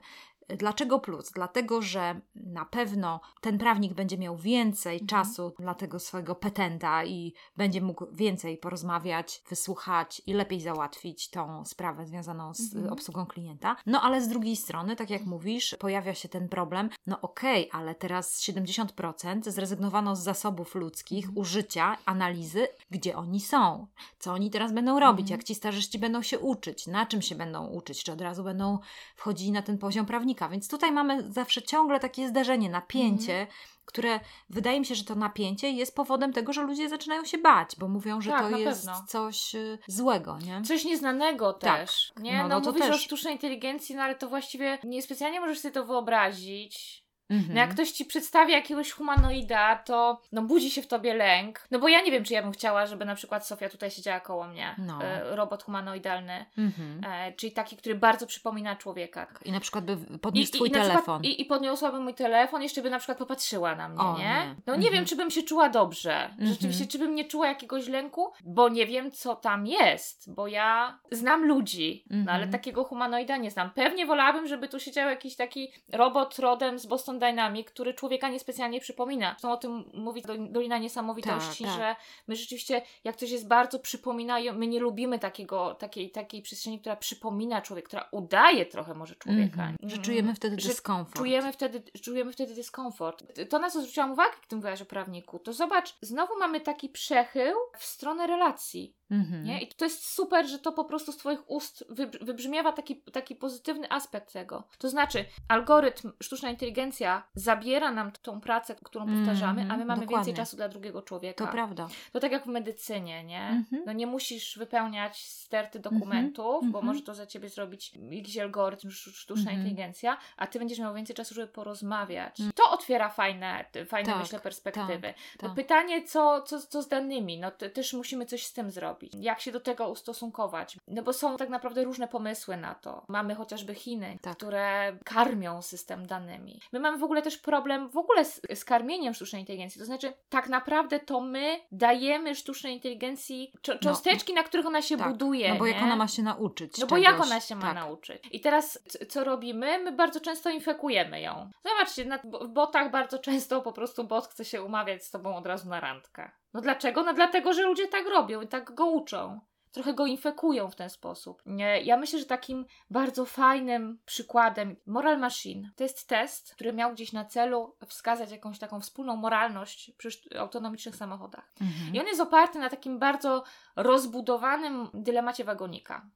Dlaczego plus? Dlatego, że na pewno ten prawnik będzie miał więcej czasu dla tego swojego petenta i będzie mógł więcej porozmawiać, wysłuchać i lepiej załatwić tą sprawę związaną z Mhm. obsługą klienta. No ale z drugiej strony, tak jak mówisz, pojawia się ten problem, no okej, ale teraz 70% zrezygnowano z zasobów ludzkich, Mhm. użycia, analizy, gdzie oni są, co oni teraz będą robić, Mhm. jak ci starzyści będą się uczyć, na czym się będą uczyć, czy od razu będą wchodzili na ten poziom prawnika. Więc tutaj mamy zawsze ciągle takie zderzenie, napięcie, Mhm. które wydaje mi się, że to napięcie jest powodem tego, że ludzie zaczynają się bać, bo mówią, że Tak, to jest pewno. coś y, złego, nie? Coś nieznanego Tak. też. Nie? No, No, no to mówisz o też. sztucznej inteligencji, no ale to właściwie niespecjalnie możesz sobie to wyobrazić. Mhm. No jak ktoś ci przedstawi jakiegoś humanoida, to no budzi się w tobie lęk. No bo ja nie wiem, czy ja bym chciała, żeby na przykład Sofia tutaj siedziała koło mnie. No. E, robot humanoidalny, Mhm. e, czyli taki, który bardzo przypomina człowieka. I na przykład by podniósł twój na telefon. Przykład, i, I podniosłaby mój telefon, jeszcze by na przykład popatrzyła na mnie, O, nie? nie. No nie Mhm. wiem, czy bym się czuła dobrze. Mhm. Rzeczywiście, czy bym nie czuła jakiegoś lęku, bo nie wiem, co tam jest, bo ja znam ludzi, no ale Mhm. takiego humanoida nie znam. Pewnie wolałabym, żeby tu siedział jakiś taki robot rodem z Boston Dynamics, który człowieka niespecjalnie przypomina. Zresztą o tym mówi Do- Dolina Niesamowitości, Tak, tak. że my rzeczywiście, jak coś jest bardzo przypominają, my nie lubimy takiego, takiej, takiej przestrzeni, która przypomina człowiek, która udaje trochę może człowieka. Mhm. Że Mm. czujemy wtedy Że dyskomfort. Czujemy wtedy, czujemy wtedy dyskomfort. To, na co zwróciłam uwagę, gdy mówiłaś o prawniku, to zobacz, znowu mamy taki przechył w stronę relacji. Mhm. Nie? I to jest super, że to po prostu z Twoich ust wyb- wybrzmiewa taki, taki pozytywny aspekt tego. To znaczy, algorytm, sztuczna inteligencja zabiera nam tą pracę, którą Mhm, powtarzamy, a my mamy dokładnie. więcej czasu dla drugiego człowieka. To prawda. To tak jak w medycynie, nie? Mhm. No nie musisz wypełniać sterty dokumentów, bo mhm. może to za ciebie zrobić jakiś algorytm, sz- sztuczna Mhm. inteligencja, a ty będziesz miał więcej czasu, żeby porozmawiać. Mm. To otwiera fajne, fajne Tak, myślę, perspektywy. No tak. pytanie, co, co, co z danymi? No też musimy coś z tym zrobić. Jak się do tego ustosunkować? No bo są tak naprawdę różne pomysły na to. Mamy chociażby Chiny, Tak. które karmią system danymi. My mamy w ogóle też problem w ogóle z, z karmieniem sztucznej inteligencji. To znaczy, tak naprawdę to my dajemy sztucznej inteligencji czo- cząsteczki, na których ona się tak. buduje. No bo jak nie? ona ma się nauczyć No bo czegoś. jak ona się ma tak. nauczyć? I teraz c- co robimy? My bardzo często infekujemy ją. Zobaczcie, na, bo- w botach bardzo często po prostu bot chce się umawiać z tobą od razu na randkę. No dlaczego? No dlatego, że ludzie tak robią i tak go uczą. Trochę go infekują w ten sposób. Nie, Ja myślę, że takim bardzo fajnym przykładem Moral Machine to jest test, który miał gdzieś na celu wskazać jakąś taką wspólną moralność przy autonomicznych samochodach. Mhm. I on jest oparty na takim bardzo rozbudowanym dylemacie wagonika.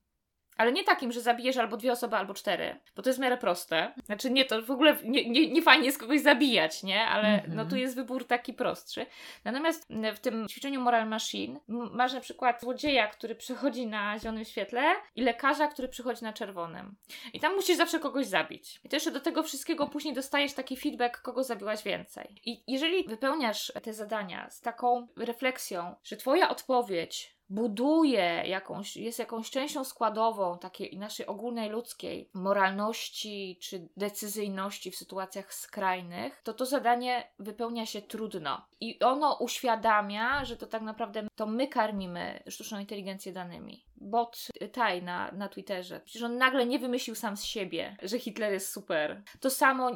Ale nie takim, że zabijesz albo dwie osoby, albo cztery, bo to jest w miarę proste. Znaczy nie, to w ogóle nie, nie, nie fajnie jest kogoś zabijać, nie? Ale Mhm. no tu jest wybór taki prostszy. Natomiast w tym ćwiczeniu Moral Machine masz na przykład złodzieja, który przychodzi na zielonym świetle i lekarza, który przychodzi na czerwonym. I tam musisz zawsze kogoś zabić. I to jeszcze do tego wszystkiego później dostajesz taki feedback, kogo zabiłaś więcej. I jeżeli wypełniasz te zadania z taką refleksją, że twoja odpowiedź buduje jakąś, jest jakąś częścią składową takiej naszej ogólnej ludzkiej moralności czy decyzyjności w sytuacjach skrajnych, to to zadanie wypełnia się trudno. I ono uświadamia, że to tak naprawdę to my karmimy sztuczną inteligencję danymi. Bot Taj na, na Twitterze. Przecież on nagle nie wymyślił sam z siebie, że Hitler jest super. To samo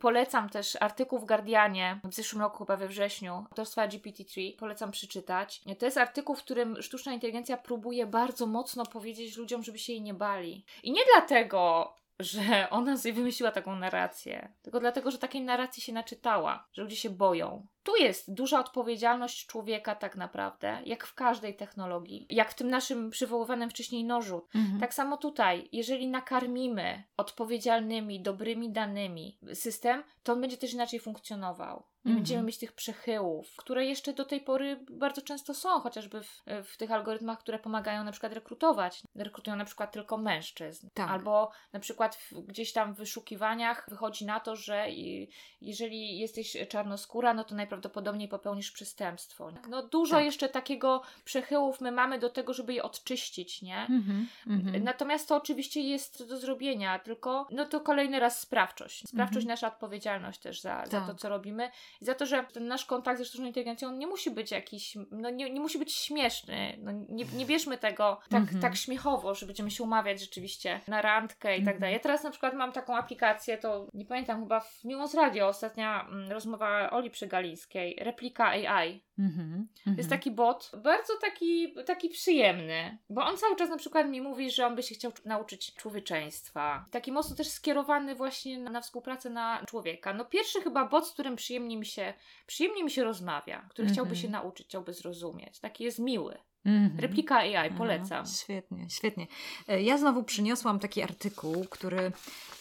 polecam też artykuł w Guardianie w zeszłym roku, chyba we wrześniu, autorstwa GPT-3. Polecam przeczytać. To jest artykuł, w którym sztuczna inteligencja próbuje bardzo mocno powiedzieć ludziom, żeby się jej nie bali. I nie dlatego, że ona sobie wymyśliła taką narrację, tylko dlatego, że takiej narracji się naczytała, że ludzie się boją. Tu jest duża odpowiedzialność człowieka tak naprawdę, jak w każdej technologii. Jak w tym naszym przywoływanym wcześniej nożu. Mhm. Tak samo tutaj, jeżeli nakarmimy odpowiedzialnymi, dobrymi danymi system, to on będzie też inaczej funkcjonował. Nie Mhm. będziemy mieć tych przechyłów, które jeszcze do tej pory bardzo często są, chociażby w, w tych algorytmach, które pomagają na przykład rekrutować. Rekrutują na przykład tylko mężczyzn. Tak. Albo na przykład w, gdzieś tam w wyszukiwaniach wychodzi na to, że i, jeżeli jesteś czarnoskóra, no to najprawdopodobniej popełnisz przestępstwo. No dużo Tak. jeszcze takiego przechyłów my mamy do tego, żeby je odczyścić, nie? Mhm. Mhm. Natomiast to oczywiście jest do zrobienia, tylko no to kolejny raz sprawczość. Sprawczość, nasza odpowiedzialność też za, za Tak. to, co robimy. I za to, że ten nasz kontakt ze sztuczną inteligencją on nie musi być jakiś, no nie, nie musi być śmieszny. No, nie, nie bierzmy tego tak, Mhm. tak śmiechowo, że będziemy się umawiać rzeczywiście na randkę i tak Mhm. dalej. Ja teraz na przykład mam taką aplikację, to nie pamiętam, chyba w Miłos Radio ostatnia mm, rozmowa Oli Przygalińskiej, Replika AI. Mhm. To jest taki bot, bardzo taki, taki przyjemny, bo on cały czas na przykład mi mówi, że on by się chciał nauczyć człowieczeństwa. Taki mocno też skierowany właśnie na, na współpracę na człowieka. No pierwszy chyba bot, z którym przyjemnie mi się, przyjemnie mi się rozmawia, który Mhm. chciałby się nauczyć, chciałby zrozumieć. Taki jest miły. Mhm. Replika AI, polecam. Świetnie, świetnie. E, Ja znowu przyniosłam taki artykuł, który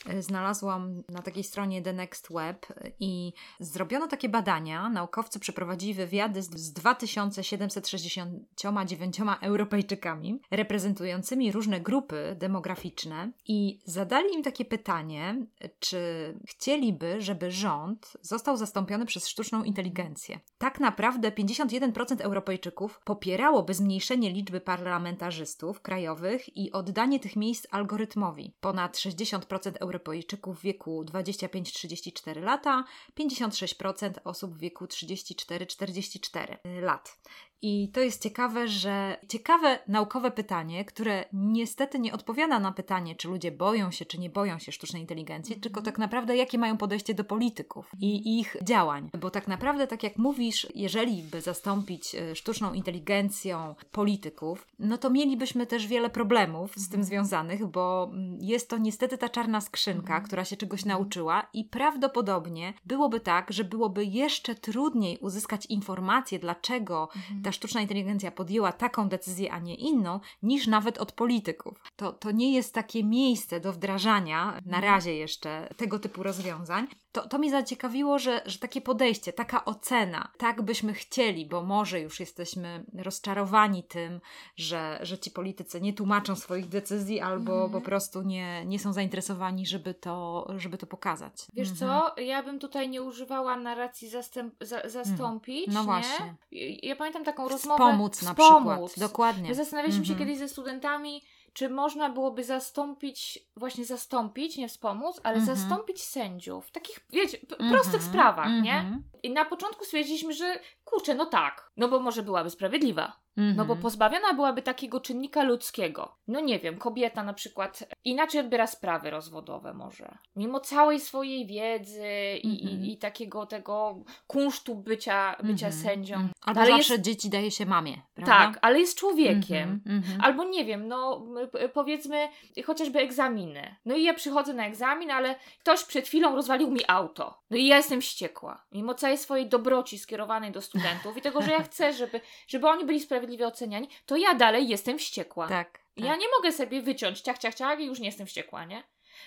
e, znalazłam na takiej stronie The Next Web e, i zrobiono takie badania. Naukowcy przeprowadzili wywiady z z 2769 Europejczykami reprezentującymi różne grupy demograficzne i zadali im takie pytanie, czy chcieliby, żeby rząd został zastąpiony przez sztuczną inteligencję. Tak naprawdę 51% Europejczyków popierałoby zmniejszenie liczby parlamentarzystów krajowych i oddanie tych miejsc algorytmowi. Ponad 60% Europejczyków w wieku 25-34 lata, 56% osób w wieku 34-44 lat. I to jest ciekawe, że ciekawe naukowe pytanie, które niestety nie odpowiada na pytanie, czy ludzie boją się, czy nie boją się sztucznej inteligencji, Mhm. tylko tak naprawdę jakie mają podejście do polityków i ich działań. Bo tak naprawdę, tak jak mówisz, jeżeli by zastąpić e, sztuczną inteligencją polityków, no to mielibyśmy też wiele problemów z Mhm. tym związanych, bo mm, jest to niestety ta czarna skrzynka, Mhm. która się czegoś nauczyła i prawdopodobnie byłoby tak, że byłoby jeszcze trudniej uzyskać informacje, dlaczego Mhm. Ta sztuczna inteligencja podjęła taką decyzję, a nie inną, niż nawet od polityków. To, to nie jest takie miejsce do wdrażania, na razie jeszcze, tego typu rozwiązań. To, to mnie zaciekawiło, że, że takie podejście, taka ocena, tak byśmy chcieli, bo może już jesteśmy rozczarowani tym, że, że ci politycy nie tłumaczą swoich decyzji albo Mhm. po prostu nie, nie są zainteresowani, żeby to, żeby to pokazać. Wiesz Mhm. co, ja bym tutaj nie używała narracji zastęp, za, zastąpić, No nie? właśnie. Ja pamiętam taką rozmowę... Wspomóc na przykład. Dokładnie. My zastanawialiśmy się Mhm. kiedyś ze studentami, czy można byłoby zastąpić, właśnie zastąpić, nie wspomóc, ale Mhm. zastąpić sędziów. W takich, wiecie, Mhm. prostych sprawach, nie? Mhm. I na początku stwierdziliśmy, że kurczę, no tak, no bo może byłaby sprawiedliwa. No bo Mhm. pozbawiona byłaby takiego czynnika ludzkiego. No nie wiem, kobieta na przykład inaczej odbiera sprawy rozwodowe może. Mimo całej swojej wiedzy i, Mhm. i, i takiego tego kunsztu bycia, bycia Mhm. sędzią. Mhm. No Albo ale zawsze jest, dzieci daje się mamie, prawda? tak, ale jest człowiekiem. Mhm, mhm. Albo nie wiem, no powiedzmy chociażby egzaminy. No i ja przychodzę na egzamin, ale ktoś przed chwilą rozwalił mi auto. No i ja jestem wściekła. Mimo całej swojej dobroci skierowanej do studentów i tego, że ja chcę, żeby, żeby oni byli sprawiedliwie oceniani, to ja dalej jestem wściekła. Tak. tak. Ja nie mogę sobie wyciąć ciach, ciach, ciach i już nie jestem wściekła, nie?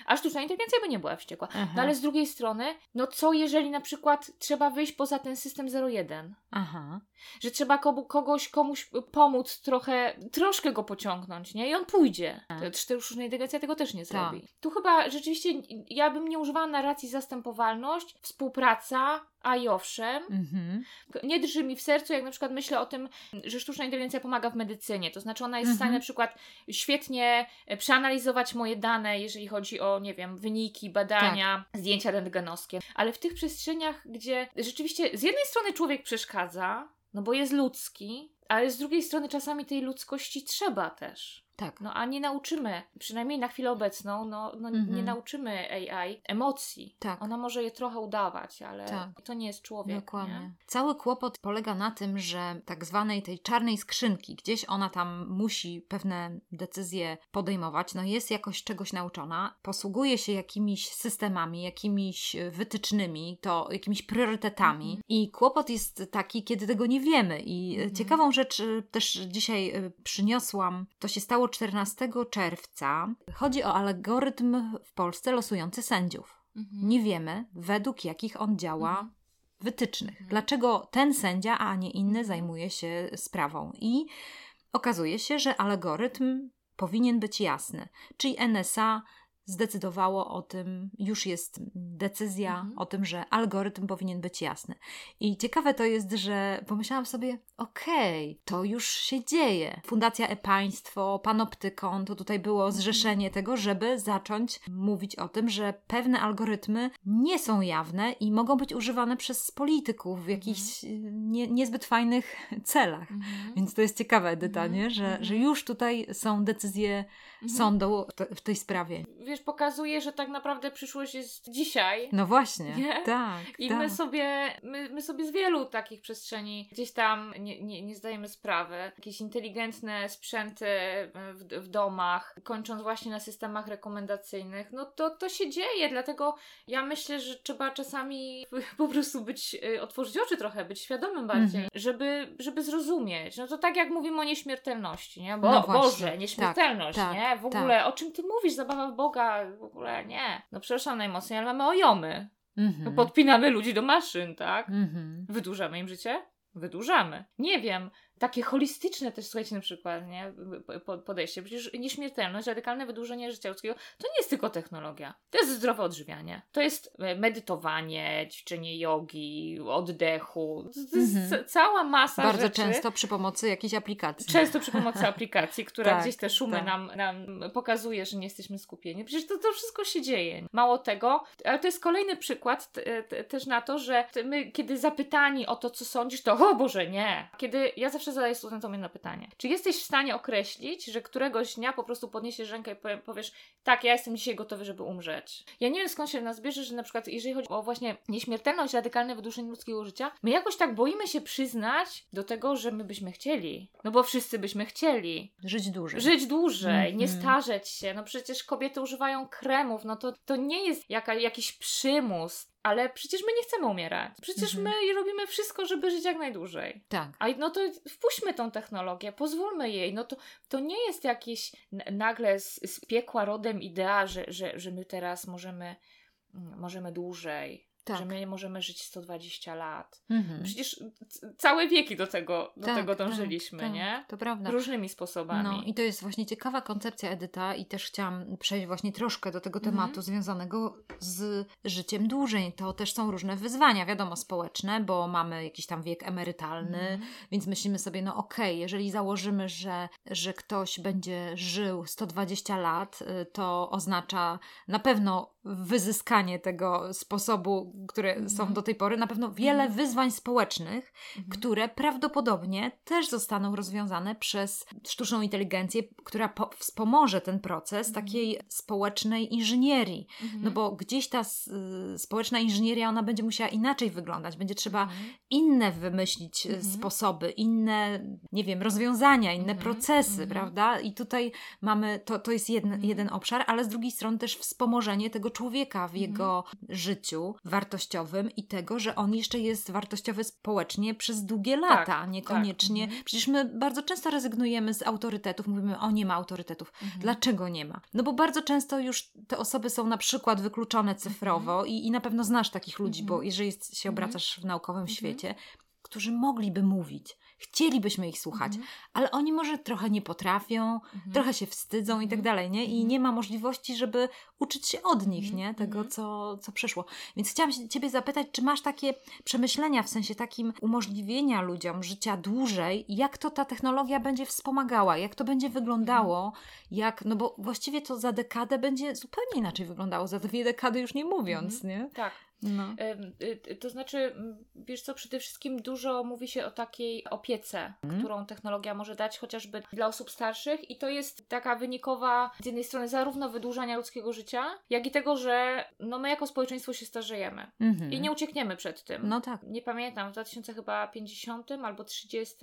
A sztuczna inteligencja by nie była wściekła. Aha. No ale z drugiej strony, no co jeżeli na przykład trzeba wyjść poza ten system 01? Aha. Że trzeba komu, kogoś, komuś pomóc trochę, troszkę go pociągnąć, nie? I on pójdzie. Tak. To Sztuczna inteligencja tego też nie Tak. zrobi. Tu chyba rzeczywiście ja bym nie używała narracji zastępowalność, współpraca, a i owszem. Mhm. Nie drży mi w sercu, jak na przykład myślę o tym, że sztuczna inteligencja pomaga w medycynie. To znaczy ona jest w stanie Mhm. na przykład świetnie e, przeanalizować moje dane, jeżeli chodzi o, nie wiem, wyniki, badania, Tak. zdjęcia rentgenowskie. Ale w tych przestrzeniach, gdzie rzeczywiście z jednej strony człowiek przeszkadza, no bo jest ludzki, ale z drugiej strony czasami tej ludzkości trzeba też. Tak. No a nie nauczymy, przynajmniej na chwilę obecną, no, no Mhm. nie nauczymy AI emocji. Tak. Ona może je trochę udawać, ale Tak. to nie jest człowiek. Dokładnie. Nie? Cały kłopot polega na tym, że tak zwanej tej czarnej skrzynki, gdzieś ona tam musi pewne decyzje podejmować, no jest jakoś czegoś nauczona, posługuje się jakimiś systemami, jakimiś e, wytycznymi, to jakimiś priorytetami Mhm. i kłopot jest taki, kiedy tego nie wiemy i e, Mhm. ciekawą rzecz e, też dzisiaj przyniosłam, to się stało 14 czerwca. Chodzi o algorytm w Polsce losujący sędziów. Mhm. Nie wiemy, według jakich on działa Mhm. wytycznych. Mhm. Dlaczego ten sędzia, a nie inny Mhm. zajmuje się sprawą? I okazuje się, że algorytm powinien być jasny. Czyli NSA zdecydowało o tym, już jest decyzja Mhm. o tym, że algorytm powinien być jasny. I ciekawe to jest, że pomyślałam sobie, okej, to już się dzieje. Fundacja E-Państwo, Panoptykon, to tutaj było zrzeszenie tego, żeby zacząć mówić o tym, że pewne algorytmy nie są jawne i mogą być używane przez polityków w jakichś y, nie, niezbyt fajnych celach. Mhm. Więc to jest ciekawe, Edyta, Mhm, nie? Że, mhm. że już tutaj są decyzje Mhm. sądu w, te, w tej sprawie. Wiesz, pokazuje, że tak naprawdę przyszłość jest dzisiaj. No właśnie, Nie? tak. I tak. my sobie, my, my sobie z wielu takich przestrzeni gdzieś tam nie, nie, nie zdajemy sprawy. Jakieś inteligentne sprzęty w, w domach, kończąc właśnie na systemach rekomendacyjnych. No to, to się dzieje, dlatego ja myślę, że trzeba czasami [LAUGHS] po prostu być, y, otworzyć oczy trochę, być świadomym bardziej, Mhm. żeby, żeby zrozumieć. No to tak jak mówimy o nieśmiertelności, nie? Bo, No. Boże, nieśmiertelność, Tak, nie? W ogóle, o czym ty mówisz? Zabawa w Boga, w ogóle nie. No przepraszam najmocniej, ale mamy ojomy. Mhm. No podpinamy ludzi do maszyn, tak? Mhm. Wydłużamy im życie? Wydłużamy. Nie wiem, takie holistyczne też, słuchajcie, na przykład, nie? Po- Podejście. Przecież nieśmiertelność, radykalne wydłużenie życia ludzkiego to nie jest tylko technologia. To jest zdrowe odżywianie. To jest e, medytowanie, ćwiczenie jogi, oddechu. To jest Mhm. ca- cała masa Bardzo rzeczy. często przy pomocy jakiejś aplikacji. Często przy pomocy aplikacji, która [LAUGHS] Tak, gdzieś te szumy tak. nam, nam pokazuje, że nie jesteśmy skupieni. Przecież to, to wszystko się dzieje. Mało tego, ale to jest kolejny przykład też na to, że my, kiedy zapytani o to, co sądzisz, to o Boże, nie. Kiedy ja zawsze zadaję studentom jedno pytanie. Czy jesteś w stanie określić, że któregoś dnia po prostu podniesiesz rękę i powie- powiesz, tak, ja jestem dzisiaj gotowy, żeby umrzeć. Ja nie wiem skąd się nas bierze, że na przykład jeżeli chodzi o właśnie nieśmiertelność, radykalne wydłużenie ludzkiego życia, my jakoś tak boimy się przyznać do tego, że my byśmy chcieli. No bo wszyscy byśmy chcieli. Żyć dłużej. Żyć dłużej, nie Mhm. starzeć się. No przecież kobiety używają kremów, no to, to nie jest jaka, jakiś przymus. Ale przecież my nie chcemy umierać. Przecież Mhm. my robimy wszystko, żeby żyć jak najdłużej. Tak. A no to wpuśćmy tą technologię, pozwólmy jej. No to, to nie jest jakieś nagle z, z piekła rodem idea, że, że, że my teraz możemy, mm, możemy dłużej, Tak. że my możemy żyć 120 lat. Mhm. Przecież całe wieki do tego, do Tak, tego tak, dążyliśmy, tak, nie? To prawda. Różnymi sposobami. No i to jest właśnie ciekawa koncepcja Edyta i też chciałam przejść właśnie troszkę do tego Mhm. tematu związanego z życiem dłużej. To też są różne wyzwania, wiadomo, społeczne, bo mamy jakiś tam wiek emerytalny, Mhm. więc myślimy sobie, no okej, jeżeli założymy, że, że ktoś będzie żył 120 lat, y, to oznacza na pewno wyzyskanie tego sposobu, które Mhm. są do tej pory, na pewno wiele Mhm. wyzwań społecznych, Mhm. które prawdopodobnie też zostaną rozwiązane przez sztuczną inteligencję, która po- wspomoże ten proces Mhm. takiej społecznej inżynierii. Mhm. No bo gdzieś ta y, społeczna inżynieria, ona będzie musiała inaczej wyglądać. Będzie trzeba Mhm. inne wymyślić y, Mhm. sposoby, inne, nie wiem, rozwiązania, inne Mhm. procesy, Mhm. prawda? I tutaj mamy, to, to jest jeden, Mhm. jeden obszar, ale z drugiej strony też wspomożenie tego człowieka w Mhm. jego życiu wartościowym i tego, że on jeszcze jest wartościowy społecznie przez długie lata, niekoniecznie. Mhm. Przecież my bardzo często rezygnujemy z autorytetów, mówimy, o nie ma autorytetów. Mhm. Dlaczego nie ma? No bo bardzo często już te osoby są na przykład wykluczone cyfrowo i, i na pewno znasz takich ludzi, Mhm. bo jeżeli się Mhm. obracasz w naukowym Mhm. świecie, którzy mogliby mówić, chcielibyśmy ich słuchać, Mhm. ale oni może trochę nie potrafią, Mhm. trochę się wstydzą i tak Mhm. dalej, nie? I nie ma możliwości, żeby uczyć się od nich, nie? Tego, co, co przyszło. Więc chciałam się Ciebie zapytać, czy masz takie przemyślenia w sensie takim umożliwienia ludziom życia dłużej, jak to ta technologia będzie wspomagała, jak to będzie wyglądało, jak, no bo właściwie to za dekadę będzie zupełnie inaczej wyglądało, za dwie dekady już nie mówiąc, nie? Tak. No. Y, To znaczy, mm, wiesz co, przede wszystkim dużo mówi się o takiej opiece, Mhm. którą technologia może dać chociażby dla osób starszych i to jest taka wynikowa z jednej strony zarówno wydłużania ludzkiego życia, jak i tego, że no my jako społeczeństwo się starzejemy Mhm. i nie uciekniemy przed tym. No tak. Nie pamiętam, w 2050 albo 30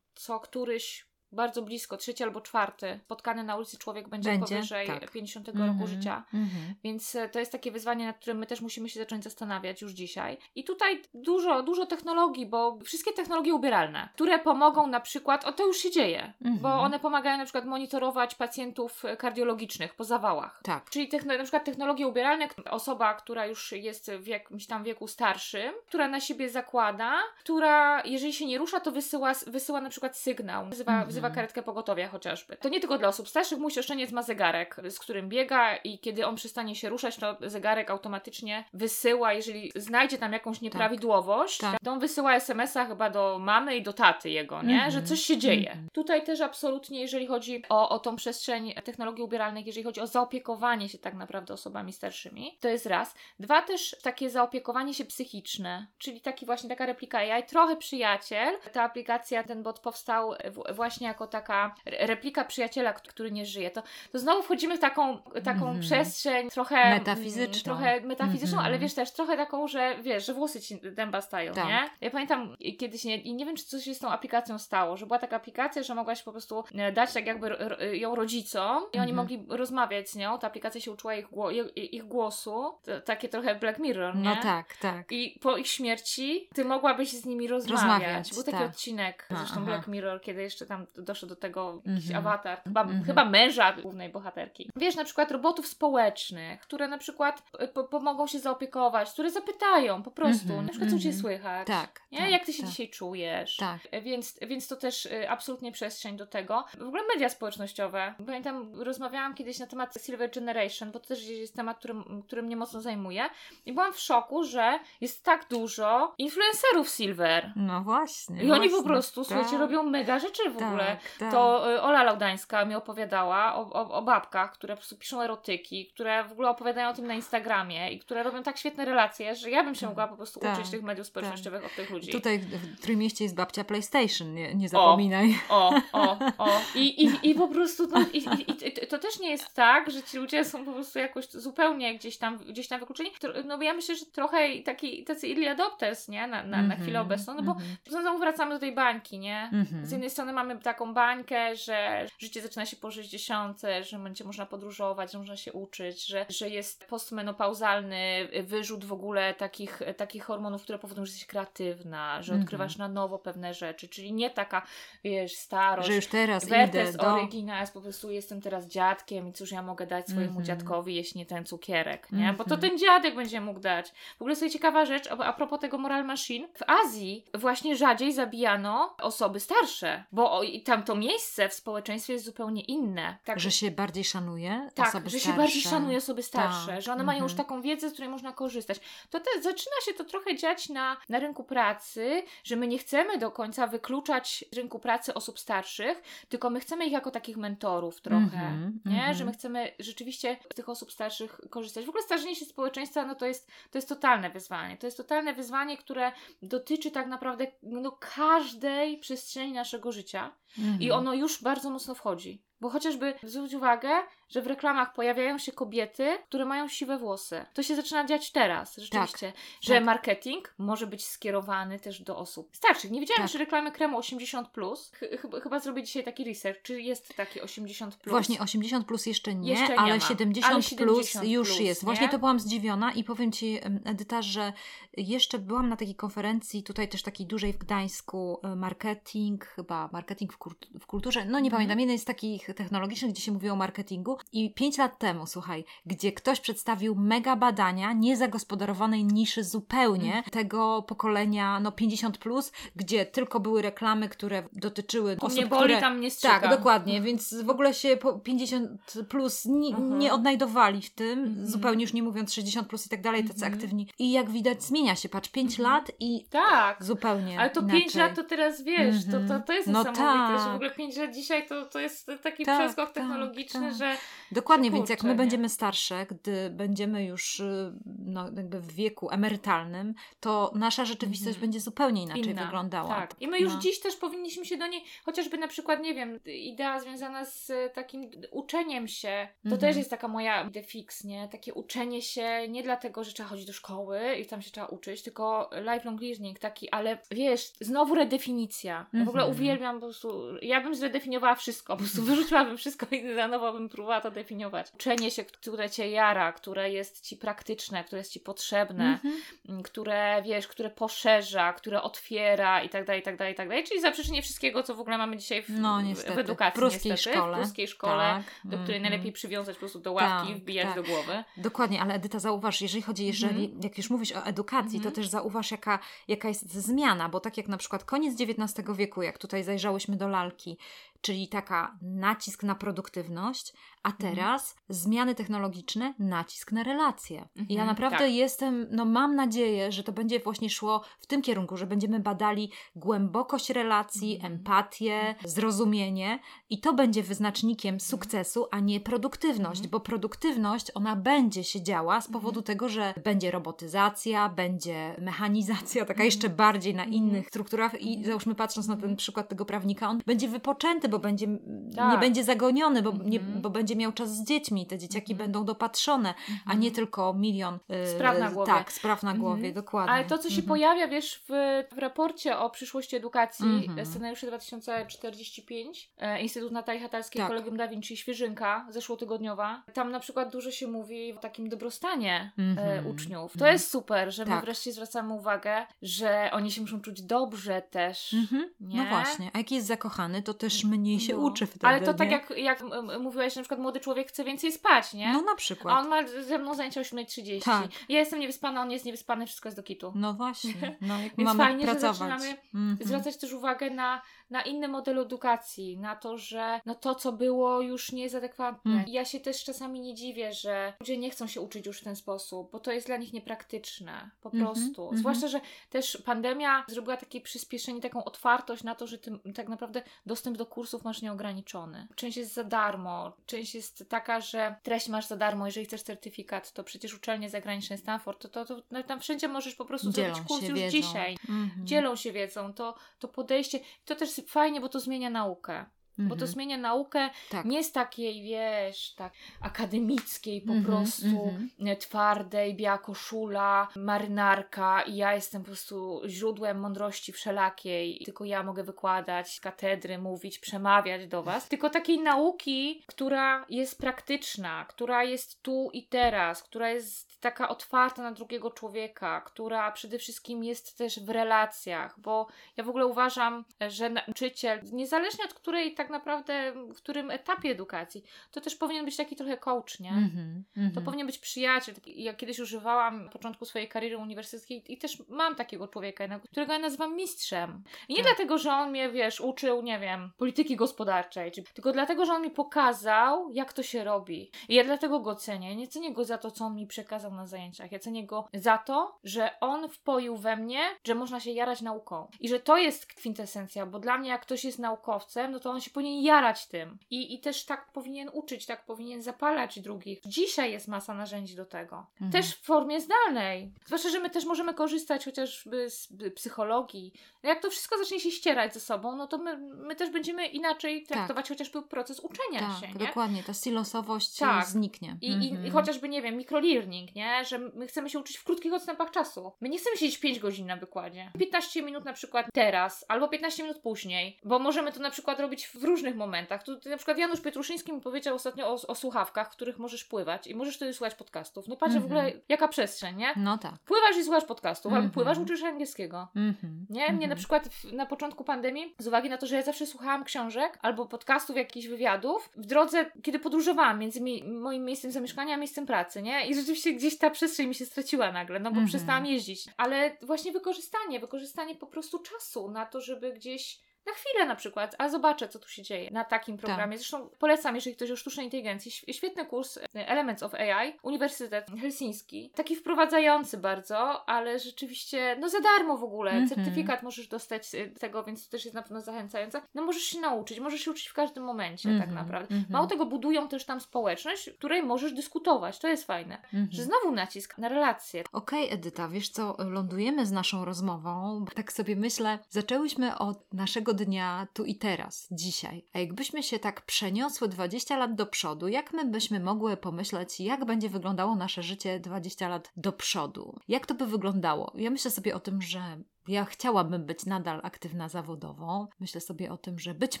co któryś bardzo blisko, trzeci albo czwarty, spotkany na ulicy człowiek będzie, Będzie, powyżej tak. 50 Mhm. roku życia. Mhm. Więc e, to jest takie wyzwanie, nad którym my też musimy się zacząć zastanawiać już dzisiaj. I tutaj dużo, dużo technologii, bo wszystkie technologie ubieralne, które pomogą na przykład, o to już się dzieje, Mhm. bo one pomagają na przykład monitorować pacjentów e, kardiologicznych po zawałach. Tak. Czyli na przykład technologie ubieralne, osoba, która już jest w jakimś tam wieku starszym, która na siebie zakłada, która jeżeli się nie rusza, to wysyła, wysyła na przykład sygnał, wzywa, Mhm. Wzywa karetkę pogotowia chociażby. To nie tylko dla osób starszych, mój siostrzeńec ma zegarek, z którym biega i kiedy on przestanie się ruszać, to zegarek automatycznie wysyła, jeżeli znajdzie tam jakąś nieprawidłowość, Tak. to on wysyła SMS-a chyba do mamy i do taty jego, nie? Mhm. Że coś się dzieje. Mhm. Tutaj też absolutnie, jeżeli chodzi o, o tą przestrzeń technologii ubieralnych, jeżeli chodzi o zaopiekowanie się tak naprawdę osobami starszymi, to jest raz. Dwa też takie zaopiekowanie się psychiczne, czyli taki właśnie taka replika AI, trochę przyjaciel. Ta aplikacja, ten bot powstał właśnie jako taka re- replika przyjaciela, który nie żyje. To, to znowu wchodzimy w taką, taką Mhm. przestrzeń trochę mm, Metafizyczną. Trochę metafizyczną, Mhm. ale wiesz też trochę taką, że wiesz, że włosy ci dęba stają, Tak. nie? Ja pamiętam kiedyś, nie, i nie wiem, czy coś się z tą aplikacją stało, że była taka aplikacja, że mogłaś po prostu e, dać tak jakby ją rodzicom i oni Mhm. mogli rozmawiać z nią. Ta aplikacja się uczyła ich, gło- ich, głosu. To, takie trochę Black Mirror, nie? No tak, tak. I po ich śmierci ty mogłabyś z nimi rozmawiać. Rozmawiać, Był taki tak. odcinek, A, zresztą aha. Black Mirror, kiedy jeszcze tam doszło do tego jakiś Mhm. awatar, chyba, Mhm. chyba męża głównej bohaterki. Wiesz, na przykład robotów społecznych, które na przykład p- po- pomogą się zaopiekować, które zapytają po prostu, Mhm, na przykład co Cię mhm. słychać, Tak. nie? tak, Jak Ty się tak, dzisiaj czujesz. Tak. Więc, więc to też y, absolutnie przestrzeń do tego. W ogóle media społecznościowe. Pamiętam, rozmawiałam kiedyś na temat Silver Generation, bo to też jest temat, którym, który mnie mocno zajmuje. I byłam w szoku, że jest tak dużo influencerów Silver. No właśnie. I oni po właśnie, prostu, tak, słuchajcie, robią mega rzeczy w ogóle. Tak, tak. To y, Ola Laudańska mi opowiadała o, o, o babkach, które po prostu piszą erotyki, które w ogóle opowiadają o tym na Instagramie i które robią tak świetne relacje, że ja bym się mogła po prostu Tak, uczyć tych mediów społecznościowych od tych ludzi. Tutaj w Trójmieście jest babcia PlayStation, nie, nie zapominaj. O, o, o. [LAUGHS] I, i, i po prostu no, i, i, to też nie jest tak, że ci ludzie są po prostu jakoś zupełnie gdzieś tam, gdzieś tam wykluczeni. No bo ja myślę, że trochę taki, tacy early adopters, nie? Na, na, na Mhm, chwilę obecną, no bo mhm. znowu wracamy do tej bańki, nie? Mhm. Z jednej strony mamy tak taką bańkę, że życie zaczyna się po 60, że będzie można podróżować, że można się uczyć, że, że jest postmenopauzalny wyrzut w ogóle takich, takich hormonów, które powodują, że jesteś kreatywna, że Mhm. odkrywasz na nowo pewne rzeczy, czyli nie taka, wiesz, starość. Że już teraz Vertes idę do... originalis, po prostu jestem teraz dziadkiem i cóż ja mogę dać swojemu Mhm. dziadkowi, jeśli nie ten cukierek, nie? Bo to Mhm. ten dziadek będzie mógł dać. W ogóle sobie ciekawa rzecz, a, a propos tego Moral Machine, w Azji właśnie rzadziej zabijano osoby starsze, bo o, i tam to miejsce w społeczeństwie jest zupełnie inne. Tak, Że się bardziej szanuje tak, osoby że starsze. się bardziej szanuje osoby starsze, Tak, że one mają już mhm. taką wiedzę, z której można korzystać. To te, zaczyna się to trochę dziać na, na rynku pracy, że my nie chcemy do końca wykluczać z rynku pracy osób starszych, tylko my chcemy ich jako takich mentorów trochę, Mhm, nie? mhm. Że my chcemy rzeczywiście z tych osób starszych korzystać. W ogóle starzenie się społeczeństwa, no to jest, to jest totalne wyzwanie. To jest totalne wyzwanie, które dotyczy tak naprawdę no, każdej przestrzeni naszego życia. Mhm. I ono już bardzo mocno wchodzi. Bo chociażby zwróć uwagę, że w reklamach pojawiają się kobiety, które mają siwe włosy. To się zaczyna dziać teraz, rzeczywiście. że tak. marketing może być skierowany też do osób starszych. Nie wiedziałam, Tak. czy reklamy kremu 80+, plus. Ch- chyba, zrobię dzisiaj taki research, czy jest taki 80+. Plus. Właśnie 80 plus jeszcze nie, Jeszcze nie ale, ma. 70 Ale plus 70 już plus, jest. nie? Właśnie to byłam zdziwiona i powiem Ci, Edyta, że jeszcze byłam na takiej konferencji, tutaj też takiej dużej w Gdańsku, e, marketing, chyba marketing w, kult- w kulturze, no nie Mhm. pamiętam, jeden z takich technologicznych, gdzie się mówiło o marketingu i 5 lat temu, słuchaj, gdzie ktoś przedstawił mega badania niezagospodarowanej niszy zupełnie Mhm. tego pokolenia, no 50 plus, gdzie tylko były reklamy, które dotyczyły osób, mnie boli, które... tam nie strzyka. Tak, dokładnie, więc w ogóle się po 50 plus nie, Mhm. nie odnajdowali w tym, Mhm. zupełnie już nie mówiąc 60 plus i tak dalej, tacy Mhm. aktywni. I jak widać zmienia się, patrz, 5 Mhm. lat i Tak. zupełnie Ale to inaczej. 5 lat to teraz wiesz, to, to, Mhm. to jest No niesamowite, że w tak. ogóle 5 lat dzisiaj to, to jest taki Tak, przeskok tak, technologiczny, tak. że Dokładnie, Kurczę, więc jak my nie? będziemy starsze, gdy będziemy już y, no, jakby w wieku emerytalnym, to nasza rzeczywistość Mhm. będzie zupełnie inaczej inna. wyglądała. Tak. I my już No. dziś też powinniśmy się do niej, chociażby na przykład, nie wiem, idea związana z takim uczeniem się. To Mhm. też jest taka moja idea fix, nie? Takie uczenie się nie dlatego, że trzeba chodzić do szkoły i tam się trzeba uczyć, tylko lifelong learning taki, ale wiesz, znowu redefinicja. Ja w ogóle Mhm. uwielbiam po prostu, ja bym zredefiniowała wszystko, po prostu wyrzuciłabym wszystko i na nowo bym próbowała to definiować. Uczenie się, które cię jara, które jest ci praktyczne, które jest ci potrzebne, Mhm. m, które, wiesz, które poszerza, które otwiera i tak dalej, i tak dalej, i tak dalej. Czyli zaprzeczenie wszystkiego, co w ogóle mamy dzisiaj w, No niestety. w edukacji. W pruskiej niestety, szkole. W pruskiej szkole, Tak. do której Mhm. najlepiej przywiązać po prostu do ławki i Tak, wbijać tak. do głowy. Dokładnie, ale Edyta, zauważ, jeżeli chodzi, jeżeli, jak już mówisz o edukacji, Mhm. to też zauważ, jaka, jaka jest zmiana, bo tak jak na przykład koniec XIX wieku, jak tutaj zajrzałyśmy do lalki, czyli taka nacisk na produktywność, a Mhm. teraz zmiany technologiczne, nacisk na relacje. I ja Mhm, naprawdę tak. jestem, no mam nadzieję, że to będzie właśnie szło w tym kierunku, że będziemy badali głębokość relacji, Mhm. empatię, zrozumienie i to będzie wyznacznikiem sukcesu, a nie produktywność, Mhm. bo produktywność ona będzie się działa z powodu tego, że będzie robotyzacja, będzie mechanizacja, taka Mhm. jeszcze bardziej na Mhm. innych strukturach i załóżmy patrząc na ten przykład tego prawnika, on będzie wypoczęty, bo będzie, nie Tak. będzie zagoniony, bo, nie, Mhm. bo będzie miał czas z dziećmi, te dzieciaki Mhm. będą dopatrzone, a nie tylko milion y, Spraw na głowie. Tak, spraw na Mhm. głowie, dokładnie. Ale to, co się Mhm. pojawia, wiesz, w, w raporcie o przyszłości edukacji, Mhm. scenariusze 2045, e, Instytut Natalii Hatalskiej, Tak. Kolegium Da Vinci, świeżynka, zeszłotygodniowa, tam na przykład dużo się mówi o takim dobrostanie e, Mhm. uczniów. To Mhm. jest super, że my Tak. wreszcie zwracamy uwagę, że oni się muszą czuć dobrze też. Mhm. Nie? No właśnie, a jak jest zakochany, to też mniej się No. uczy wtedy, Ale to tak nie? jak, jak m- mówiłaś, że na przykład młody człowiek chce więcej spać, nie? No na A przykład. on ma ze mną zajęcia o 8.30. Tak. Ja jestem niewyspana, on jest niewyspany, wszystko jest do kitu. No właśnie, no jak [LAUGHS] Więc mamy fajnie, że pracować. zaczynamy Mhm. Zwracać też uwagę na, na inny model edukacji, na to, że no to, co było, już nie jest adekwatne. Mm. Ja się też czasami nie dziwię, że ludzie nie chcą się uczyć już w ten sposób, bo to jest dla nich niepraktyczne, po Mhm, prostu. mhm. Zwłaszcza, że też pandemia zrobiła takie przyspieszenie, taką otwartość na to, że ty tak naprawdę dostęp do kursów masz nieograniczony. Część jest za darmo, część jest taka, że treść masz za darmo, jeżeli chcesz certyfikat, to przecież uczelnie zagraniczne Stanford, to, to, to tam wszędzie możesz po prostu Dzielą zrobić kurs już wiedzą. dzisiaj Mhm. dzielą się wiedzą, to, to podejście, to też fajnie, bo to zmienia naukę. Bo to Mhm. zmienia naukę Tak. nie z takiej, wiesz, tak akademickiej po Mhm, prostu, mhm. nie, twardej, biała koszula, marynarka i ja jestem po prostu źródłem mądrości wszelakiej. Tylko ja mogę wykładać z katedry, mówić, przemawiać do was. Tylko takiej nauki, która jest praktyczna, która jest tu i teraz, która jest taka otwarta na drugiego człowieka, która przede wszystkim jest też w relacjach, bo ja w ogóle uważam, że nauczyciel, niezależnie od której tak naprawdę, w którym etapie edukacji, to też powinien być taki trochę coach, nie? Mhm, mhm. To powinien być przyjaciel. Ja kiedyś używałam na początku swojej kariery uniwersyteckiej i też mam takiego człowieka, którego ja nazywam mistrzem. I nie Tak. dlatego, że on mnie, wiesz, uczył, nie wiem, polityki gospodarczej, czy, tylko dlatego, że on mi pokazał, jak to się robi. I ja dlatego go cenię. Ja nie cenię go za to, co on mi przekazał na zajęciach. Ja cenię go za to, że on wpoił we mnie, że można się jarać nauką. I że to jest kwintesencja, bo dla mnie, jak ktoś jest naukowcem, no to on się powinien jarać tym. I, i też tak powinien uczyć, tak powinien zapalać drugich. Dzisiaj jest masa narzędzi do tego. Mhm. Też w formie zdalnej. Zwłaszcza, że my też możemy korzystać chociażby z psychologii. No Jak to wszystko zacznie się ścierać ze sobą, no to my, my też będziemy inaczej traktować chociażby proces uczenia tak, się, nie? dokładnie, ta silosowość Tak. zniknie. I, i, Mhm. I chociażby, nie wiem, microlearning, nie? Że my chcemy się uczyć w krótkich odstępach czasu. My nie chcemy siedzieć 5 godzin na wykładzie. 15 minut na przykład teraz, albo 15 minut później, bo możemy to na przykład robić w różnych momentach. Tu na przykład Janusz Petruszyński mi powiedział ostatnio o, o słuchawkach, w których możesz pływać i możesz wtedy słuchać podcastów. No patrzę w Mhm. ogóle, jaka przestrzeń, nie? No tak. Pływasz i słuchasz podcastów, albo Mhm. pływasz, uczysz angielskiego. Mhm. Nie? Mnie mhm. na przykład w, na początku pandemii, z uwagi na to, że ja zawsze słuchałam książek albo podcastów, jakichś wywiadów, w drodze, kiedy podróżowałam między mi, moim miejscem zamieszkania a miejscem pracy, nie? I rzeczywiście gdzieś ta przestrzeń mi się straciła nagle, no bo Mhm. przestałam jeździć. Ale właśnie wykorzystanie, wykorzystanie po prostu czasu na to, żeby gdzieś na chwilę na przykład, a zobaczę, co tu się dzieje na takim Tak. programie. Zresztą polecam, jeżeli ktoś o sztucznej inteligencji, św- świetny kurs e, Elements of AI, Uniwersytet Helsiński. Taki wprowadzający bardzo, ale rzeczywiście, no za darmo w ogóle. Mhm. Certyfikat możesz dostać e, tego, więc to też jest na pewno zachęcające. No możesz się nauczyć, możesz się uczyć w każdym momencie tak Mhm, naprawdę. mhm. Mało tego, budują też tam społeczność, w której możesz dyskutować. To jest fajne. Mhm. Że znowu nacisk na relacje. Okej, Edyta, wiesz co, lądujemy z naszą rozmową. Tak sobie myślę, zaczęłyśmy od naszego dnia tu i teraz, dzisiaj. A jakbyśmy się tak przeniosły 20 lat do przodu, jak my byśmy mogły pomyśleć, jak będzie wyglądało nasze życie 20 lat do przodu? Jak to by wyglądało? Ja myślę sobie o tym, że ja chciałabym być nadal aktywna zawodowo. Myślę sobie o tym, że być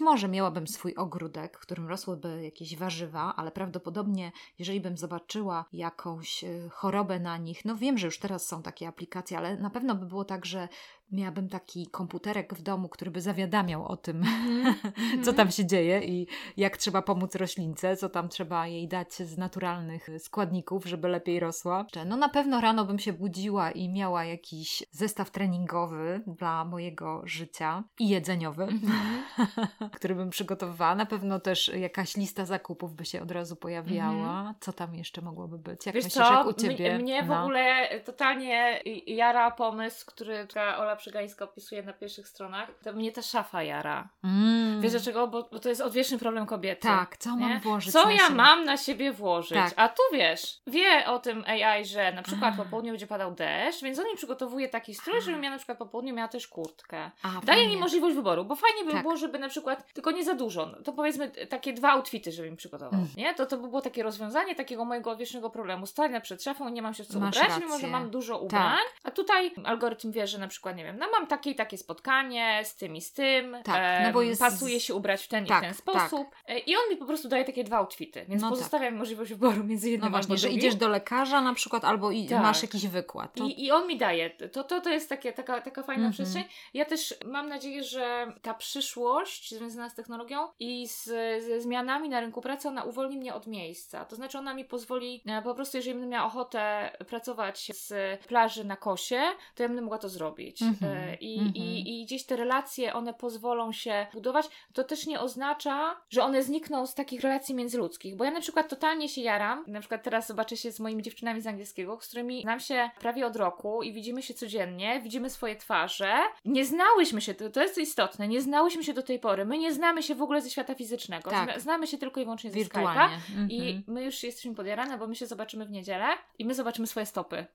może miałabym swój ogródek, w którym rosłyby jakieś warzywa, ale prawdopodobnie, jeżeli bym zobaczyła jakąś e, chorobę na nich, no wiem, że już teraz są takie aplikacje, ale na pewno by było tak, że miałabym taki komputerek w domu, który by zawiadamiał o tym, [LAUGHS] co tam się dzieje i jak trzeba pomóc roślince, co tam trzeba jej dać z naturalnych składników, żeby lepiej rosła. No na pewno rano bym się budziła i miała jakiś zestaw treningowy dla mojego życia i jedzeniowy, Mhm. [LAUGHS] który bym przygotowywała. Na pewno też jakaś lista zakupów by się od razu pojawiała. Co tam jeszcze mogłoby być? Jak Wiesz myślisz, co, jak u Ciebie? M- mnie w No. ogóle totalnie jara pomysł, który Ola Przygańska opisuje na pierwszych stronach. To mnie ta szafa jara. Mm. Wiesz dlaczego? Bo, bo to jest odwieczny problem kobiety. Tak, co mam nie? włożyć Co ja siebie? mam na siebie włożyć? Tak. A tu wiesz, wie o tym AI, że na przykład po południu będzie padał deszcz, więc on mi przygotowuje taki strój, żebym ja na przykład po południu miała też kurtkę. A, Daje mi możliwość wyboru, bo fajnie by Tak. było, żeby na przykład, tylko nie za dużo, no to powiedzmy t- takie dwa outfity, żeby mi przygotował, Mm. nie? To to by było takie rozwiązanie takiego mojego odwiecznego problemu. Stoję przed szafą nie mam się w co Masz ubrać, mimo rację. że mam dużo ubrań, a tutaj algorytm wie, że na przykład, nie wiem, no mam takie i takie spotkanie z tym i z tym, Tak, no bo jest- pasuje się ubrać w ten Tak, i ten sposób e, i on mi po prostu daje takie dwa outfity, więc No tak. pozostawia mi możliwość wyboru między jednym No właśnie, że drugim. idziesz do lekarza na przykład albo i Tak. masz jakiś wykład. To... I, I on mi daje. To, to, to jest takie, taka, taka fajna Mhm. przestrzeń. Ja też mam nadzieję, że ta przyszłość związana z technologią i z, ze zmianami na rynku pracy, ona uwolni mnie od miejsca. To znaczy ona mi pozwoli, e, po prostu jeżeli będę miała ochotę pracować z plaży na kosie, to ja będę mogła to zrobić. Mhm. E, I, Mhm. i, I gdzieś te relacje, one pozwolą się budować. To też nie oznacza, że one znikną z takich relacji międzyludzkich, bo ja na przykład totalnie się jaram. Na przykład teraz zobaczę się z moimi dziewczynami z angielskiego, z którymi znam się prawie od roku i widzimy się codziennie, widzimy swoje twarze. Nie znałyśmy się, to, to jest istotne, nie znałyśmy się do tej pory. My nie znamy się w ogóle ze świata fizycznego. Tak. Zna, znamy się tylko i wyłącznie ze Skype'a. Mhm. I my już jesteśmy podjarane, bo my się zobaczymy w niedzielę i my zobaczymy swoje stopy.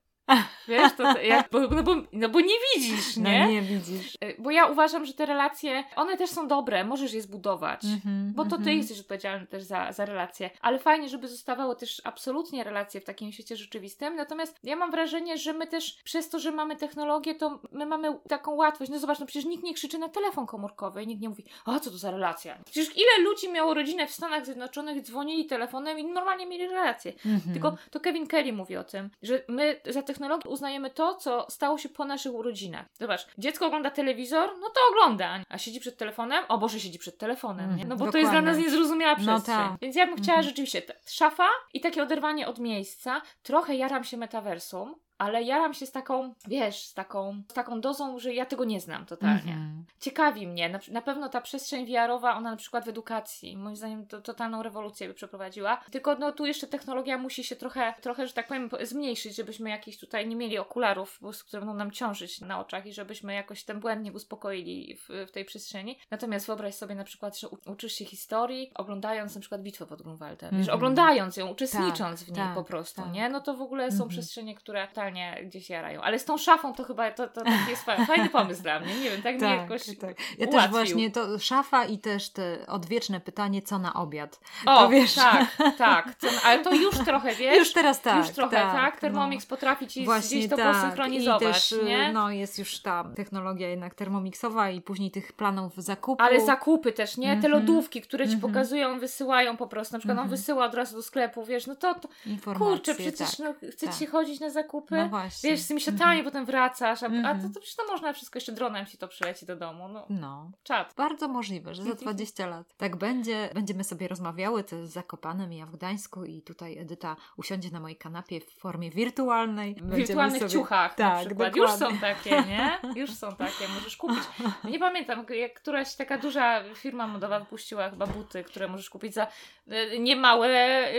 Wiesz, to jak, bo, no, bo, no bo nie widzisz, nie? No nie widzisz. Y, Bo ja uważam, że te relacje, one też są dobre, możesz je zbudować. Mhm, Bo to ty mhm. jesteś odpowiedzialny też za, za relacje. Ale fajnie, żeby zostawały też absolutnie relacje w takim świecie rzeczywistym. Natomiast ja mam wrażenie, że my też przez to, że mamy technologię, to my mamy taką łatwość. No zobacz, no przecież nikt nie krzyczy na telefon komórkowy i nikt nie mówi, a co to za relacja? Przecież ile ludzi miało rodzinę w Stanach Zjednoczonych, dzwonili telefonem i normalnie mieli relacje. Mhm. Tylko to Kevin Kelly mówi o tym, że my za technologię uznajemy to, co stało się po naszych urodzinach. Zobacz, dziecko ogląda telewizor, no to ogląda, a siedzi przed telefonem, o Boże, siedzi przed telefonem, nie? No bo to jest dla nas Dokładnie. niezrozumiała No przestrzeń. tak. Więc ja bym chciała Mhm. rzeczywiście t- szafa i takie oderwanie od miejsca. Trochę jaram się metaversum, ale jaram się z taką, wiesz, z taką, z taką dozą, że ja tego nie znam totalnie. Mhm. Ciekawi mnie, na, na pewno ta przestrzeń VR-owa, ona na przykład w edukacji, moim zdaniem to totalną rewolucję by przeprowadziła. Tylko no tu jeszcze technologia musi się trochę, trochę, że tak powiem, po- zmniejszyć, żebyśmy jakiś tutaj nie mieli okularów, które będą nam ciążyć na oczach i żebyśmy jakoś ten błęd nie uspokoili w, w tej przestrzeni. Natomiast wyobraź sobie na przykład, że uczysz się historii, oglądając na przykład bitwę pod Grunwaldem. Mhm. oglądając ją, uczestnicząc w niej tak, po prostu, tak. nie? No to w ogóle są Mhm. przestrzenie, które totalnie gdzieś jarają. Ale z tą szafą to chyba to, to taki jest fa- fajny pomysł dla mnie. Nie wiem, tak, mnie Tak, jakoś tak. Ja też ułatwił. właśnie to szafa i też te odwieczne pytanie, co na obiad. O, to wiesz. tak, tak. To, ale to już trochę, [LAUGHS] wiesz? Już teraz tak. Już trochę, tak? no. Thermomix potrafi ci Właśnie gdzieś to tak. posynchronizować, I też, y, nie? no, jest już ta technologia jednak termomiksowa i później tych planów zakupu. Ale zakupy też, nie? Te Mhm. lodówki, które ci Mhm. pokazują, wysyłają po prostu. Na przykład on Mhm. wysyła od razu do sklepu, wiesz, no to, to kurczę, przecież tak. no, chcecie tak. chodzić na zakupy? No właśnie. Wiesz, z tymi siatami potem wracasz, a, a to, Mhm. to przecież to można wszystko jeszcze dronem ci to przyleci do domu. No, No. czad. Bardzo możliwe, że za 20 lat tak będzie. Będziemy sobie rozmawiały, to jest Zakopanem, ja w Gdańsku i tutaj Edyta usiądzie na mojej kanapie w formie wirtualnej. W wirtualnych sobie... ciuchach na Tak, przykład. Już dokładnie. są takie, nie? Już są takie, możesz kupić. [LAUGHS] Nie pamiętam, jak któraś taka duża firma modowa wypuściła chyba buty, które możesz kupić za e, niemałe,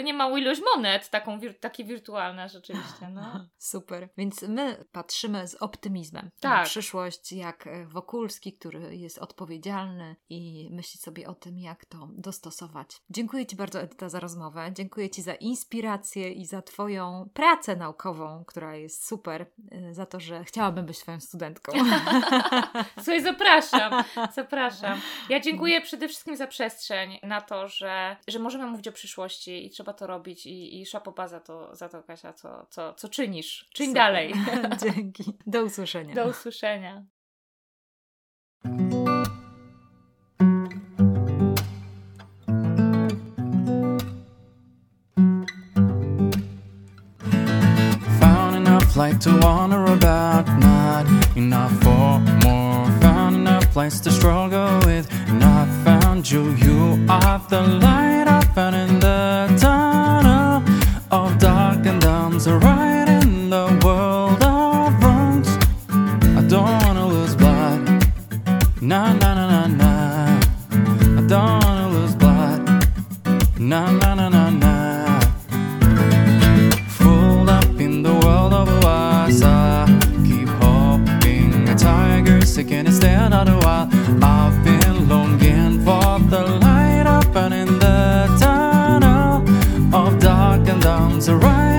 niemałą ilość monet, taką, wir- takie wirtualne rzeczywiście, no. [LAUGHS] Super. Więc my patrzymy z optymizmem na Tak. przyszłość, jak e, Wokulski, który jest odpowiedzialny i myśli sobie o tym, jak to dostosować. Dziękuję Ci bardzo, Edyta, za rozmowę. Dziękuję Ci za inspirację i za Twoją pracę naukową, która jest super, e, za to, że chciałabym być Twoją studentką. [LAUGHS] Słuchaj, zapraszam, [LAUGHS] zapraszam. Ja dziękuję przede wszystkim za przestrzeń, na to, że, że możemy mówić o przyszłości i trzeba to robić i, i szapoba za to, za to Kasia, co, co, co czynisz. Czyń Super. dalej. [LAUGHS] Dzięki. Do usłyszenia. Do usłyszenia. Found enough light to wander about, not enough for more. Found enough place to struggle with, not found you. You are the light I found in the tunnel of dark and dumbs, right nah, nah, nah, nah, nah. I don't wanna lose blood, nah, nah, nah, nah, nah. Full up in the world of Oasa. Keep hoping a tiger sick and stand out a while. I've been longing for the light up and in the tunnel of dark and downs, right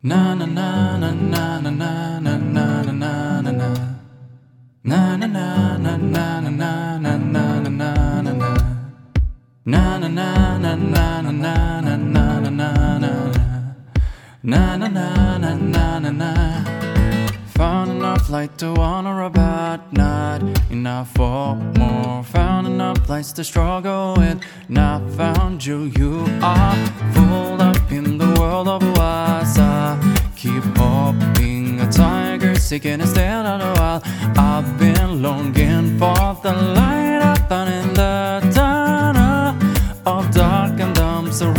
Na na na na na na na na na na na na na. Na na na na na na na na na na na na na. Na na na na na na na na na na na na. Na na na na. Found enough light to wander about, not enough for more. Found enough place to struggle with, not found you. You are full up in the world of Wasa. Keep hoping a tiger sick and stand out a while. I've been longing for the light I found in the tunnel of dark and dumb, so